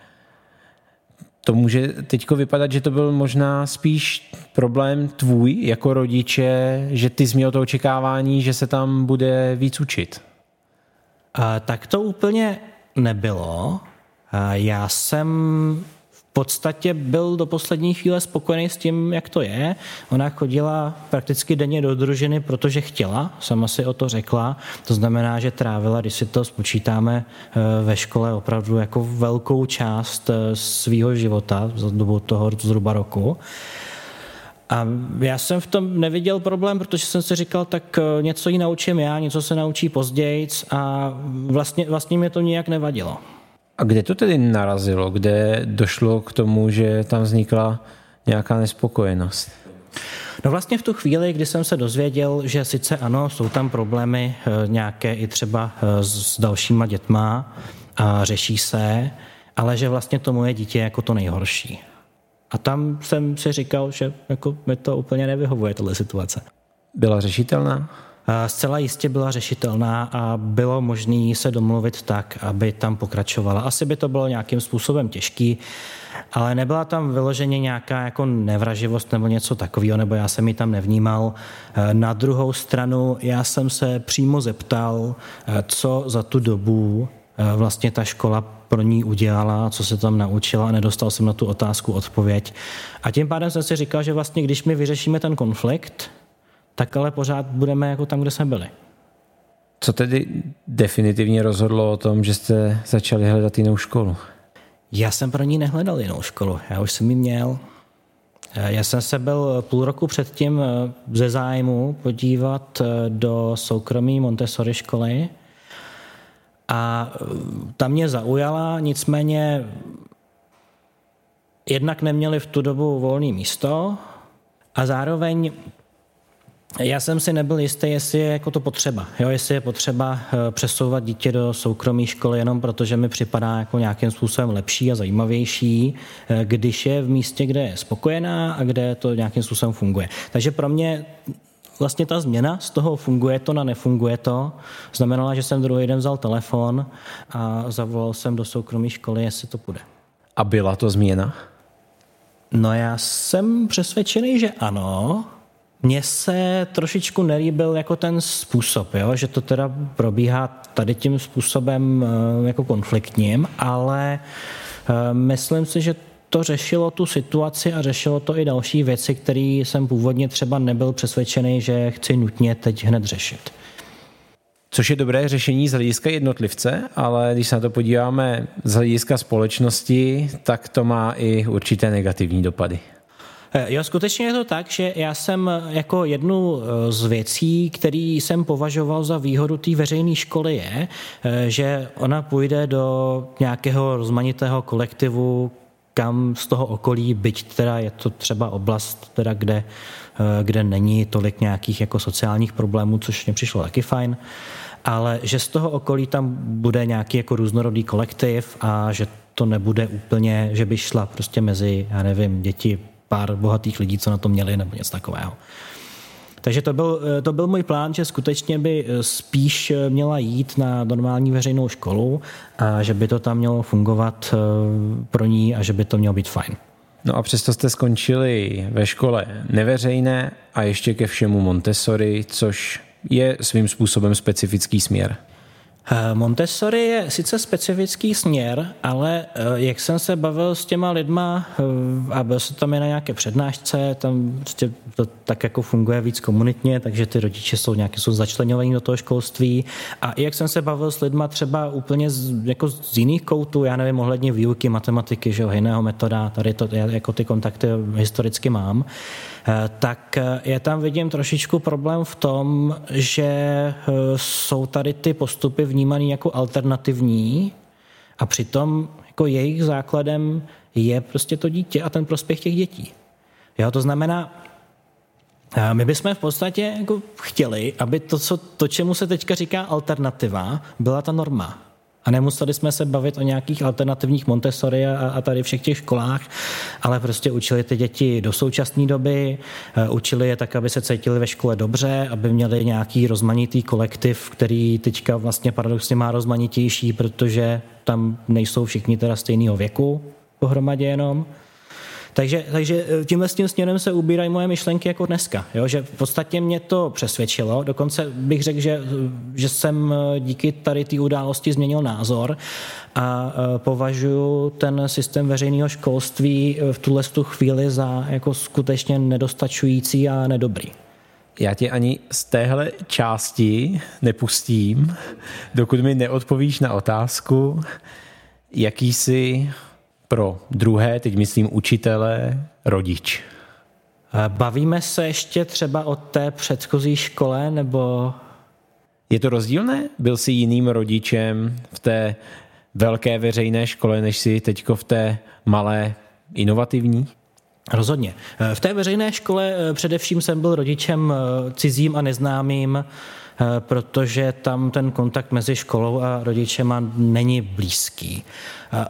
to může teď vypadat, že to byl možná spíš problém tvůj jako rodiče, že ty jsi měl to očekávání, že se tam bude víc učit. A, tak to úplně nebylo. A, já jsem podstatě byl do poslední chvíle spokojený s tím, jak to je. Ona chodila prakticky denně do družiny, protože chtěla, sama si o to řekla. To znamená, že trávila, když si to spočítáme eh, ve škole, opravdu jako velkou část eh, svého života za dobu toho zhruba roku. A já jsem v tom neviděl problém, protože jsem si říkal, tak eh, něco jí naučím já, něco se naučí později a vlastně, vlastně mě to nijak nevadilo. A kde to tedy narazilo? Kde došlo k tomu, že tam vznikla nějaká nespokojenost? No vlastně v tu chvíli, kdy jsem se dozvěděl, že sice ano, jsou tam problémy eh, nějaké i třeba eh, s dalšíma dětma a řeší se, ale že vlastně to moje dítě je jako to nejhorší. A tam jsem si říkal, že jako mi to úplně nevyhovuje, tohle situace. Byla řešitelná? Zcela jistě byla řešitelná a bylo možné se domluvit tak, aby tam pokračovala. Asi by to bylo nějakým způsobem těžký, ale nebyla tam vyloženě nějaká jako nevraživost nebo něco takového, nebo já jsem ji tam nevnímal. Na druhou stranu já jsem se přímo zeptal, co za tu dobu vlastně ta škola pro ní udělala, co se tam naučila a nedostal jsem na tu otázku odpověď. A tím pádem jsem si říkal, že vlastně když my vyřešíme ten konflikt, tak ale pořád budeme jako tam, kde jsme byli. Co tedy definitivně rozhodlo o tom, že jste začali hledat jinou školu? Já jsem pro ní nehledal jinou školu, já už jsem ji měl. Já jsem se byl půl roku předtím eh, ze zájmu podívat eh, do soukromé Montessori školy a eh, ta mě zaujala, nicméně jednak neměli v tu dobu volné místo a zároveň já jsem si nebyl jistý, jestli je jako to potřeba. Jo, jestli je potřeba eh, přesouvat dítě do soukromé školy jenom protože mi připadá jako nějakým způsobem lepší a zajímavější, eh, když je v místě, kde je spokojená a kde to nějakým způsobem funguje. Takže pro mě vlastně ta změna z toho funguje to na nefunguje to, znamenala, že jsem druhý den vzal telefon a zavolal jsem do soukromé školy, jestli to půjde. A byla to změna? No já jsem přesvědčený, že ano, mně se trošičku nelíbil jako ten způsob, jo? že to teda probíhá tady tím způsobem eh, jako konfliktním, ale eh, myslím si, že to řešilo tu situaci a řešilo to i další věci, které jsem původně třeba nebyl přesvědčený, že chci nutně teď hned řešit. Což je dobré řešení z hlediska jednotlivce, ale když se na to podíváme z hlediska společnosti, tak to má i určité negativní dopady. Eh, jo, skutečně je to tak, že já jsem jako jednu eh, z věcí, který jsem považoval za výhodu té veřejné školy je, eh, že ona půjde do nějakého rozmanitého kolektivu, kam z toho okolí, byť teda je to třeba oblast, teda kde, kde není tolik nějakých jako sociálních problémů, což mě přišlo taky fajn, ale že z toho okolí tam bude nějaký jako různorodý kolektiv a že to nebude úplně, že by šla prostě mezi, já nevím, děti pár bohatých lidí, co na to měli, nebo něco takového. Takže to byl, to byl můj plán, že skutečně by spíš měla jít na normální veřejnou školu a že by to tam mělo fungovat eh, pro ní a že by to mělo být fajn. No a přesto jste skončili ve škole neveřejné a ještě ke všemu Montessori, což je svým způsobem specifický směr. Eh, Montessori je sice specifický směr, ale eh, jak jsem se bavil s těma lidma eh, a byl jsem tam i na nějaké přednášce, tam prostě to tak jako funguje víc komunitně, takže ty rodiče jsou nějaké jsou začlenovaní do toho školství. A i jak jsem se bavil s lidma třeba úplně z, jako z jiných koutů, já nevím, ohledně výuky matematiky, že jo, jiného metoda, tady to jako ty kontakty historicky mám, tak je tam vidím trošičku problém v tom, že jsou tady ty postupy vnímané jako alternativní a přitom jako jejich základem je prostě to dítě a ten prospěch těch dětí. Jo, to znamená, my bychom v podstatě jako chtěli, aby to, co, to, čemu se teďka říká alternativa, byla ta norma. A nemuseli jsme se bavit o nějakých alternativních Montessori a, a tady všech těch školách, ale prostě učili ty děti do současné doby, eh, učili je tak, aby se cítili ve škole dobře, aby měli nějaký rozmanitý kolektiv, který teďka vlastně paradoxně má rozmanitější, protože tam nejsou všichni teda stejného věku pohromadě jenom. Takže, takže eh, tímhle s tím směrem se ubírají moje myšlenky jako dneska. Jo? Že v podstatě mě to přesvědčilo. Dokonce bych řekl, že, že jsem eh, díky tady té události změnil názor a eh, považuji ten systém veřejného školství v tuhle tu chvíli za jako skutečně nedostačující a nedobrý. Já tě ani z téhle části nepustím, dokud mi neodpovíš na otázku, jaký jsi pro druhé, teď myslím učitele, rodič. Bavíme se ještě třeba o té předchozí škole, nebo... Je to rozdílné? Byl jsi jiným rodičem v té velké veřejné škole, než si teďko v té malé inovativní? Rozhodně. V té veřejné škole eh, především jsem byl rodičem eh, cizím a neznámým, protože tam ten kontakt mezi školou a rodičema není blízký.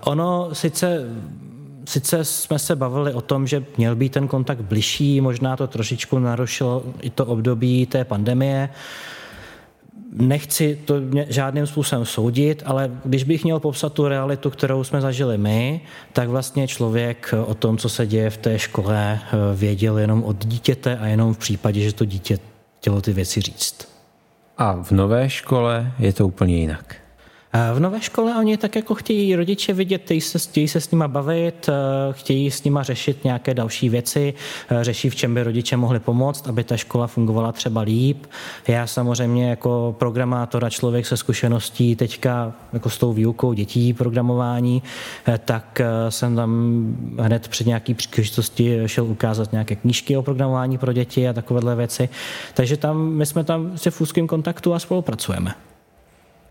Ono sice Sice jsme se bavili o tom, že měl být ten kontakt bližší, možná to trošičku narušilo i to období té pandemie. Nechci to žádným způsobem soudit, ale když bych měl popsat tu realitu, kterou jsme zažili my, tak vlastně člověk o tom, co se děje v té škole, věděl jenom od dítěte a jenom v případě, že to dítě chtělo ty věci říct. A v nové škole je to úplně jinak. V nové škole oni tak jako chtějí rodiče vidět, chtějí se, chtějí se s nima bavit, eh, chtějí s nima řešit nějaké další věci, eh, řeší, v čem by rodiče mohli pomoct, aby ta škola fungovala třeba líp. Já samozřejmě jako programátor a člověk se zkušeností teďka jako s tou výukou dětí programování, eh, tak jsem tam hned před nějaký příležitosti šel ukázat nějaké knížky o programování pro děti a takovéhle věci. Takže tam my jsme tam se v úzkém kontaktu a spolupracujeme.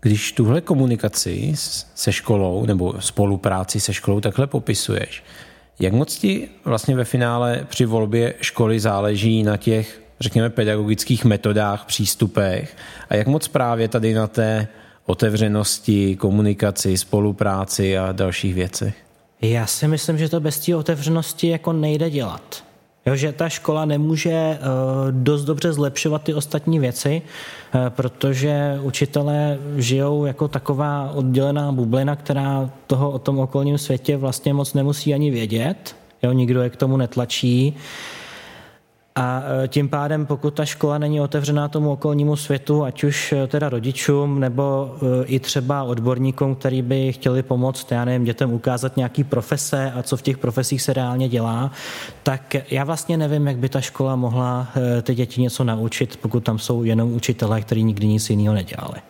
Když tuhle komunikaci se školou nebo spolupráci se školou takhle popisuješ, jak moc ti vlastně ve finále při volbě školy záleží na těch, řekněme, pedagogických metodách, přístupech a jak moc právě tady na té otevřenosti, komunikaci, spolupráci a dalších věcech? Já si myslím, že to bez té otevřenosti jako nejde dělat. Jo, že ta škola nemůže uh, dost dobře zlepšovat ty ostatní věci, uh, protože učitelé žijou jako taková oddělená bublina, která toho o tom okolním světě vlastně moc nemusí ani vědět. Jo, nikdo je k tomu netlačí. A e, tím pádem, pokud ta škola není otevřená tomu okolnímu světu, ať už e, teda rodičům nebo e, i třeba odborníkům, který by chtěli pomoct, já nevím, dětem ukázat nějaký profese a co v těch profesích se reálně dělá, tak já vlastně nevím, jak by ta škola mohla ty děti něco naučit, pokud tam jsou jenom učitelé, kteří nikdy nic jiného nedělali.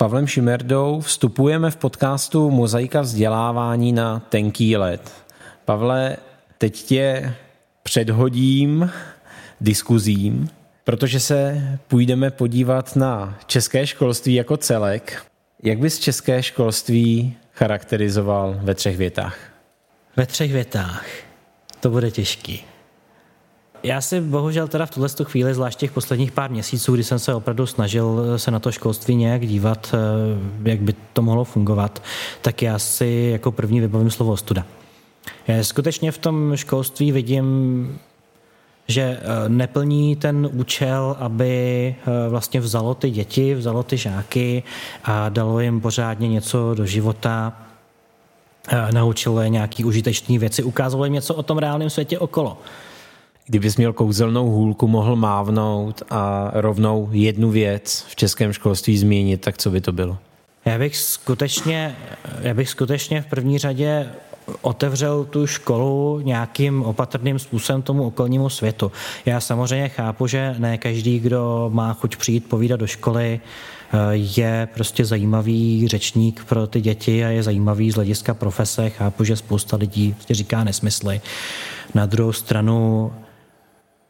Pavlem Šimerdou vstupujeme v podcastu Mozaika vzdělávání na tenký let. Pavle, teď tě předhodím diskuzím, protože se půjdeme podívat na české školství jako celek. Jak bys české školství charakterizoval ve třech větách? Ve třech větách. To bude těžký. Já si bohužel teda v tuhle chvíli, zvlášť těch posledních pár měsíců, kdy jsem se opravdu snažil se na to školství nějak dívat, eh, jak by to mohlo fungovat, tak já si jako první vybavím slovo studa. Já skutečně v tom školství vidím že eh, neplní ten účel, aby eh, vlastně vzalo ty děti, vzalo ty žáky a dalo jim pořádně něco do života, naučilo je nějaký užitečné věci, ukázalo jim něco o tom reálném světě okolo. Kdybys měl kouzelnou hůlku, mohl mávnout a rovnou jednu věc v českém školství změnit, tak co by to bylo? Já bych skutečně, já bych skutečně v první řadě otevřel tu školu nějakým opatrným způsobem tomu okolnímu světu. Já samozřejmě chápu, že ne každý, kdo má chuť přijít povídat do školy, je prostě zajímavý řečník pro ty děti a je zajímavý z hlediska profese. Chápu, že spousta lidí prostě říká nesmysly. Na druhou stranu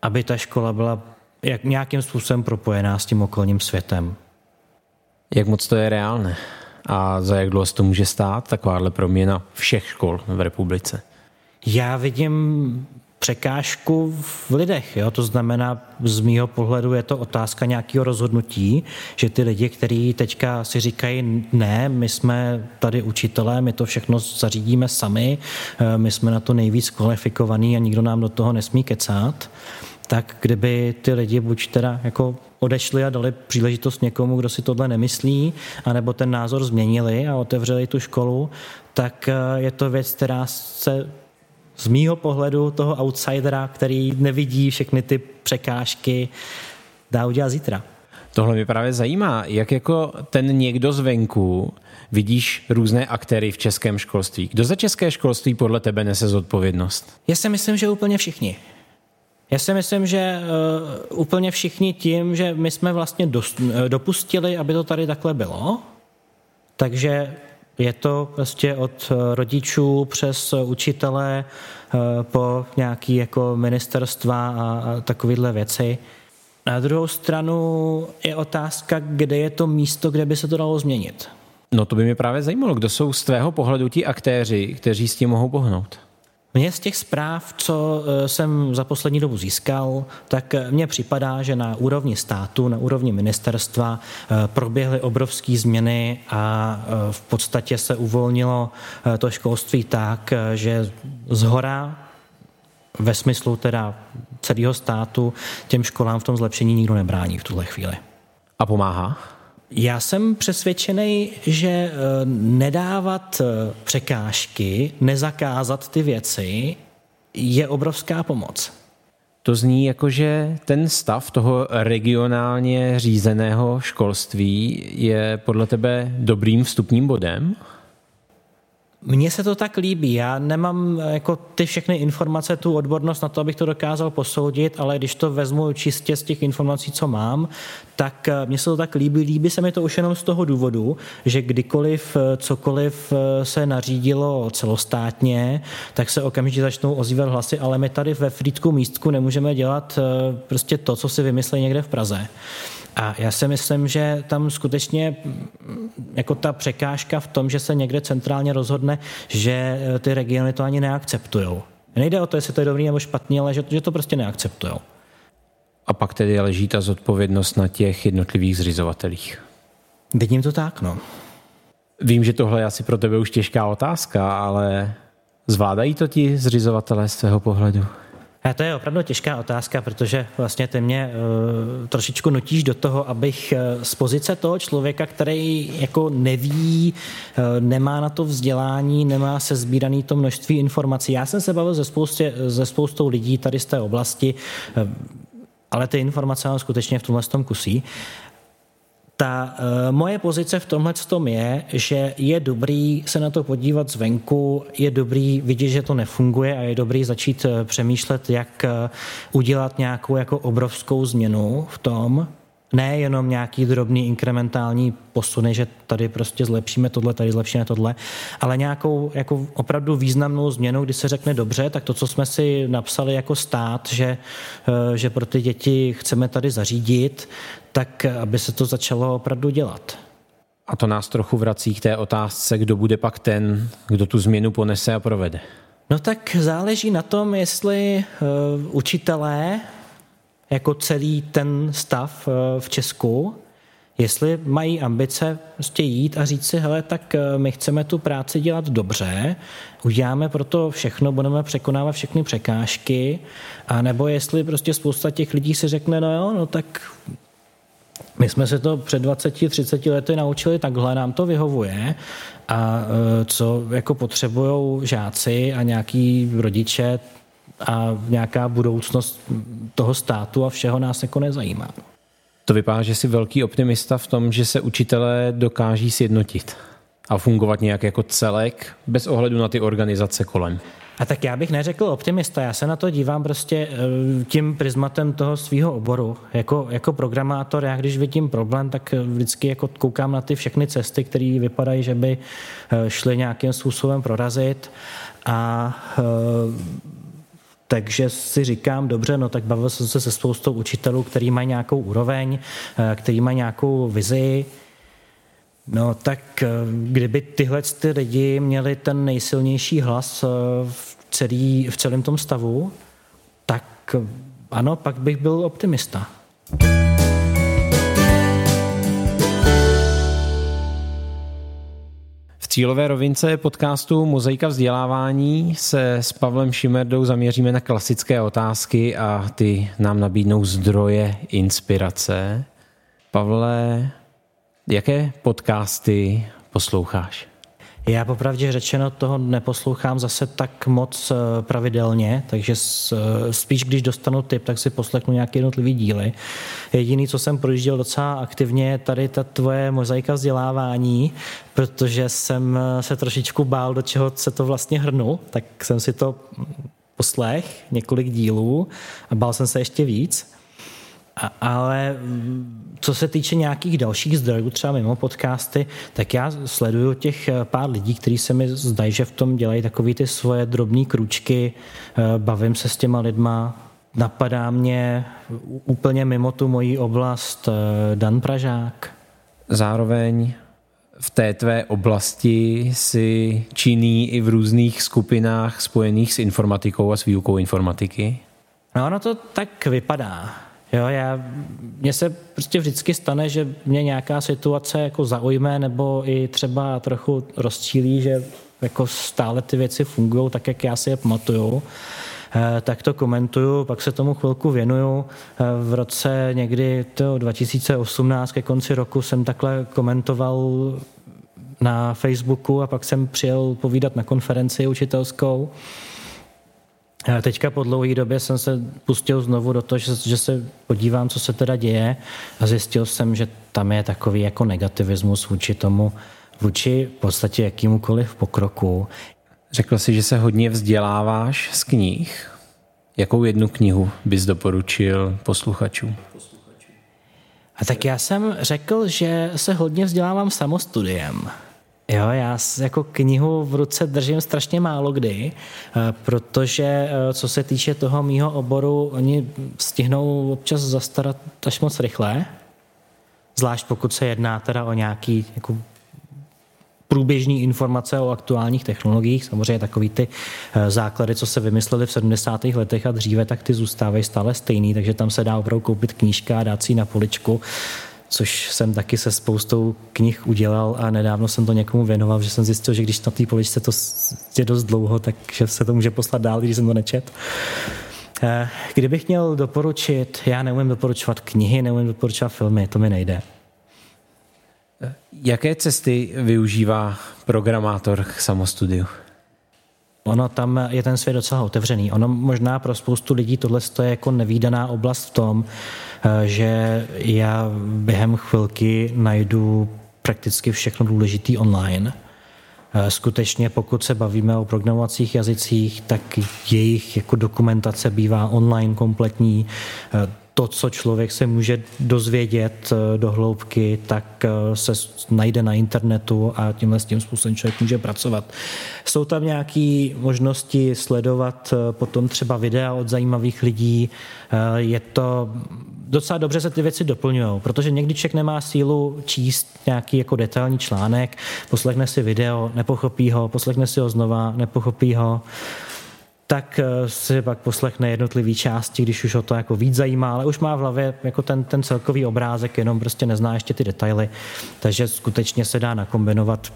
aby ta škola byla jak nějakým způsobem propojená s tím okolním světem. Jak moc to je reálné? A za jak dlouho to může stát, takováhle proměna všech škol v republice? Já vidím překážku v lidech. Jo? To znamená, z mýho pohledu je to otázka nějakého rozhodnutí, že ty lidi, kteří teďka si říkají, ne, my jsme tady učitelé, my to všechno zařídíme sami, eh, my jsme na to nejvíc kvalifikovaní a nikdo nám do toho nesmí kecat, tak kdyby ty lidi buď teda jako odešli a dali příležitost někomu, kdo si tohle nemyslí, anebo ten názor změnili a otevřeli tu školu, tak eh, je to věc, která se z mýho pohledu toho outsidera, který nevidí všechny ty překážky, dá udělat zítra. Tohle mě právě zajímá, jak jako ten někdo zvenku vidíš různé aktéry v českém školství. Kdo za české školství podle tebe nese zodpovědnost? Já si myslím, že úplně všichni. Já si myslím, že uh, úplně všichni tím, že my jsme vlastně dost, uh, dopustili, aby to tady takhle bylo, takže je to prostě od eh, rodičů přes učitele po nějaký jako ministerstva a, a takovéhle věci. Na druhou stranu je otázka, kde je to místo, kde by se to dalo změnit. No to by mě právě zajímalo, kdo jsou z tvého pohledu ti aktéři, kteří s tím mohou pohnout. Mně z těch zpráv, co eh, jsem za poslední dobu získal, tak eh, mně připadá, že na úrovni státu, na úrovni ministerstva eh, proběhly obrovské změny a v podstatě se uvolnilo to školství tak, že z hora ve smyslu teda celého státu těm školám v tom zlepšení nikdo nebrání v tuhle chvíli. A pomáhá? Já jsem přesvědčený, že eh, nedávat eh, překážky, nezakázat ty věci je obrovská pomoc. To zní jako, že ten stav toho regionálně řízeného školství je podle tebe dobrým vstupním bodem? Mně se to tak líbí. Já nemám eh, jako ty všechny informace, tu odbornost na to, abych to dokázal posoudit, ale když to vezmu čistě z těch informací, co mám, tak eh, mně se to tak líbí. Líbí se mi to už jenom z toho důvodu, že kdykoliv eh, cokoliv se nařídilo celostátně, tak se okamžitě začnou ozývat hlasy, ale my tady ve Frýdku místku nemůžeme dělat prostě to, co si vymyslí někde v Praze. A já si myslím, že tam skutečně jako ta překážka v tom, že se někde centrálně rozhodne, že eh, ty regiony to ani neakceptují. Nejde o to, jestli to je dobrý nebo špatný, ale že, že to prostě neakceptují. A pak tedy leží ta zodpovědnost na těch jednotlivých zřizovatelích. Vidím to tak, no. Vím, že tohle je asi pro tebe už těžká otázka, ale zvládají to ti zřizovatelé z tvého pohledu? A to je opravdu těžká otázka, protože vlastně ty mě uh, trošičku nutíš do toho, abych uh, z pozice toho člověka, který jako neví, uh, nemá na to vzdělání, nemá se sbíraný to množství informací. Já jsem se bavil ze, spoustě, ze spoustou lidí tady z té oblasti, uh, ale ty informace mám skutečně v tomhle tom kusí. Ta uh, moje pozice v tomhle tom je, že je dobrý se na to podívat zvenku, je dobrý vidět, že to nefunguje a je dobrý začít uh, přemýšlet, jak uh, udělat nějakou jako obrovskou změnu v tom, Ne jenom nějaký drobný inkrementální posuny, že tady prostě zlepšíme tohle, tady zlepšíme tohle, ale nějakou jako opravdu významnou změnu, kdy se řekne dobře, tak to, co jsme si napsali jako stát, že, eh, že pro ty děti chceme tady zařídit, tak aby se to začalo opravdu dělat. A to nás trochu vrací k té otázce, kdo bude pak ten, kdo tu změnu ponese a provede. No tak záleží na tom, jestli uh, učitelé jako celý ten stav uh, v Česku, jestli mají ambice prostě jít a říct si, hele, tak uh, my chceme tu práci dělat dobře, uděláme pro to všechno, budeme překonávat všechny překážky, a nebo jestli prostě spousta těch lidí si řekne, no jo, no tak my jsme se to před 20-30 lety naučili, takhle nám to vyhovuje a e, co jako potřebují žáci a nějaký rodiče a nějaká budoucnost toho státu a všeho nás jako nezajímá. To vypadá, že jsi velký optimista v tom, že se učitelé dokáží sjednotit a fungovat nějak jako celek bez ohledu na ty organizace kolem. A tak já bych neřekl optimista, já se na to dívám prostě eh, tím prismatem toho svého oboru. Jako, jako programátor, já když vidím problém, tak vždycky jako koukám na ty všechny cesty, které vypadají, že by eh, šly nějakým způsobem prorazit a eh, takže si říkám, dobře, no tak bavil jsem se se spoustou učitelů, který mají nějakou úroveň, který mají nějakou vizi, No tak kdyby tyhle ty lidi měli ten nejsilnější hlas v celý, v celém tom stavu, tak ano, pak bych byl optimista. V cílové rovince podcastu Mozaika vzdělávání se s Pavlem Šimerdou zaměříme na klasické otázky a ty nám nabídnou zdroje inspirace. Pavle, jaké podcasty posloucháš? Já popravdě řečeno toho neposlouchám zase tak moc eh, pravidelně, takže eh, spíš když dostanu tip, tak si poslechnu nějaké jednotlivé díly. Jediný, co jsem projížděl docela aktivně, je tady ta tvoje mozaika vzdělávání, protože jsem eh, se trošičku bál, do čeho se to vlastně hrnu, tak jsem si to poslech několik dílů a bál jsem se ještě víc. A, ale mm, co se týče nějakých dalších zdrojů, třeba mimo podcasty, tak já sleduju těch eh, pár lidí, kteří se mi zdají, že v tom dělají takové ty svoje drobné kručky, eh, bavím se s těma lidma, napadá mě úplně mimo tu moji oblast eh, Dan Pražák. Zároveň v té tvé oblasti si činný i v různých skupinách spojených s informatikou a s výukou informatiky? No, ono to tak vypadá. Jo, já, mně se prostě vždycky stane, že mě nějaká situace jako zaujme nebo i třeba trochu rozčílí, že jako stále ty věci fungují tak, jak já si je pamatuju eh, tak to komentuju, pak se tomu chvilku věnuju. Eh, v roce někdy to 2018 ke konci roku jsem takhle komentoval na Facebooku a pak jsem přijel povídat na konferenci učitelskou Teďka po dlouhé době jsem se pustil znovu do toho, že, že se podívám, co se teda děje a zjistil jsem, že tam je takový jako negativismus vůči tomu, vůči v podstatě jakýmukoliv pokroku. Řekl jsi, že se hodně vzděláváš z knih. Jakou jednu knihu bys doporučil posluchačům? A tak já jsem řekl, že se hodně vzdělávám samostudiem. Jo, já jako knihu v ruce držím strašně málo kdy, eh, protože eh, co se týče toho mýho oboru, oni stihnou občas zastarat až moc rychle, zvlášť pokud se jedná teda o nějaký jako průběžní informace o aktuálních technologiích, samozřejmě takový ty eh, základy, co se vymysleli v 70. letech a dříve, tak ty zůstávají stále stejný, takže tam se dá opravdu koupit knížka a dát si na poličku což jsem taky se spoustou knih udělal a nedávno jsem to někomu věnoval, že jsem zjistil, že když na té poličce to je dost dlouho, takže se to může poslat dál, když jsem to nečet. Eh, kdybych měl doporučit, já neumím doporučovat knihy, neumím doporučovat filmy, to mi nejde. Jaké cesty využívá programátor k samostudiu? Ono tam je ten svět docela otevřený. Ono možná pro spoustu lidí tohle je jako nevýdaná oblast v tom, eh, že já během chvilky najdu prakticky všechno důležitý online. Eh, skutečně, pokud se bavíme o programovacích jazycích, tak jejich jako dokumentace bývá online kompletní. Eh, to, co člověk se může dozvědět eh, do hloubky, tak eh, se najde na internetu a tímhle s tím způsobem člověk může pracovat. Jsou tam nějaké možnosti sledovat eh, potom třeba videa od zajímavých lidí. Je to docela dobře se ty věci doplňují, protože někdy člověk nemá sílu číst nějaký jako detailní článek, poslechne si video, nepochopí ho, poslechne si ho znova, nepochopí ho tak eh, si pak poslechne jednotlivý části, když už ho to jako víc zajímá, ale už má v hlavě jako ten, ten celkový obrázek, jenom prostě nezná ještě ty detaily, takže skutečně se dá nakombinovat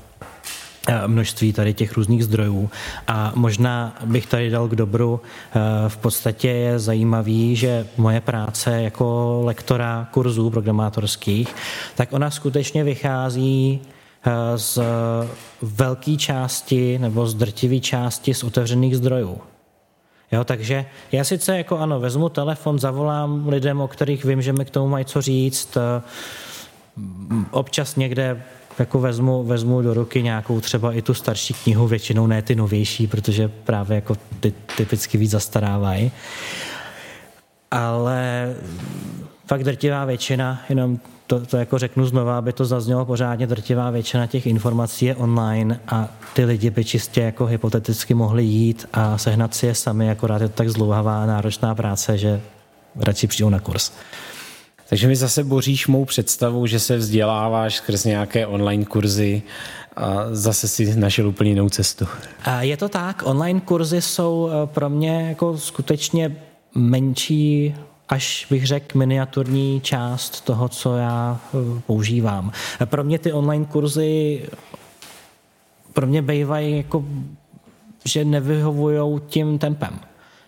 množství tady těch různých zdrojů. A možná bych tady dal k dobru, eh, v podstatě je zajímavý, že moje práce jako lektora kurzů programátorských, tak ona skutečně vychází z velké části nebo z drtivé části z otevřených zdrojů. Jo, takže já sice jako ano, vezmu telefon, zavolám lidem, o kterých vím, že mi k tomu mají co říct, eh, občas někde jako vezmu, vezmu do ruky nějakou třeba i tu starší knihu, většinou ne ty novější, protože právě jako ty typicky víc zastarávají. Ale fakt drtivá většina, jenom to, to jako řeknu znova, aby to zaznělo pořádně, drtivá většina těch informací je online a ty lidi by čistě jako hypoteticky mohli jít a sehnat si je sami, akorát je to tak zlouhavá náročná práce, že radši přijdou na kurz. Takže mi zase boříš mou představu, že se vzděláváš skrz nějaké online kurzy a zase si našel úplně jinou cestu. Je to tak, online kurzy jsou eh, pro mě jako skutečně menší až bych řekl miniaturní část toho, co já eh, používám. Pro mě ty online kurzy pro mě bývají jako, že nevyhovují tím tempem.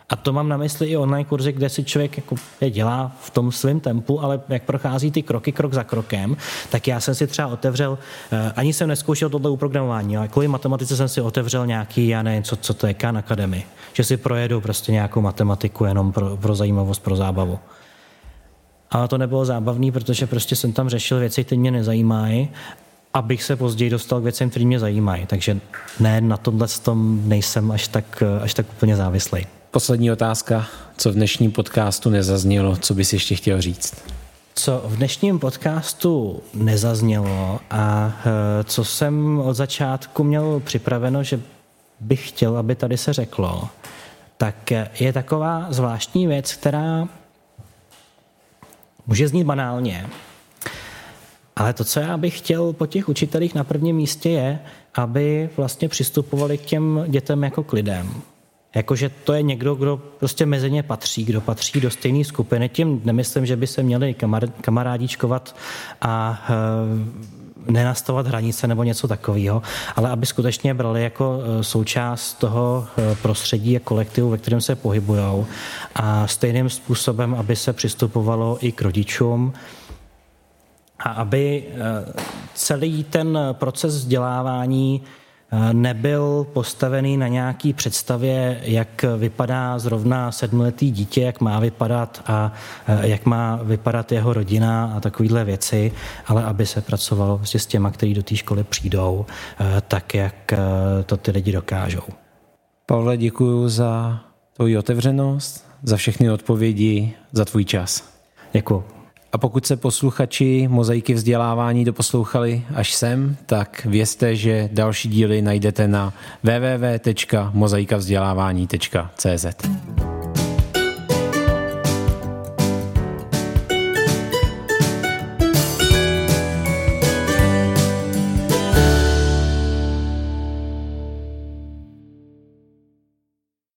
A to mám na mysli i online kurzy, kde si člověk jako je dělá v tom svém tempu, ale jak prochází ty kroky krok za krokem, tak já jsem si třeba otevřel, eh, ani jsem neskoušel tohle uprogramování, ale kvůli matematice jsem si otevřel nějaký, já nevím, co, co to je, Khan Academy, že si projedu prostě nějakou matematiku jenom pro, pro zajímavost, pro zábavu. Ale to nebylo zábavný, protože prostě jsem tam řešil věci, které mě nezajímají abych se později dostal k věcem, které mě zajímají. Takže ne, na tomhle tom nejsem až tak, až tak úplně závislý. Poslední otázka. Co v dnešním podcastu nezaznělo, co bys ještě chtěl říct? Co v dnešním podcastu nezaznělo a e, co jsem od začátku měl připraveno, že bych chtěl, aby tady se řeklo, tak je taková zvláštní věc, která může znít banálně, ale to, co já bych chtěl po těch učitelích na prvním místě je, aby vlastně přistupovali k těm dětem jako k lidem. Jakože to je někdo, kdo prostě mezi ně patří, kdo patří do stejné skupiny. Tím nemyslím, že by se měli kamar, kamarádičkovat a e, nenastavovat hranice nebo něco takového, ale aby skutečně brali jako eh, součást toho eh, prostředí a kolektivu, ve kterém se pohybují a stejným způsobem, aby se přistupovalo i k rodičům, a aby celý ten proces vzdělávání nebyl postavený na nějaký představě, jak vypadá zrovna sedmletý dítě, jak má vypadat a jak má vypadat jeho rodina a takovéhle věci, ale aby se pracovalo prostě s těma, kteří do té školy přijdou, tak, jak to ty lidi dokážou. Pavle, děkuji za tvoji otevřenost, za všechny odpovědi, za tvůj čas. Děkuji. A pokud se posluchači mozaiky vzdělávání doposlouchali až sem, tak vězte, že další díly najdete na www.mozaikavzdělávání.cz.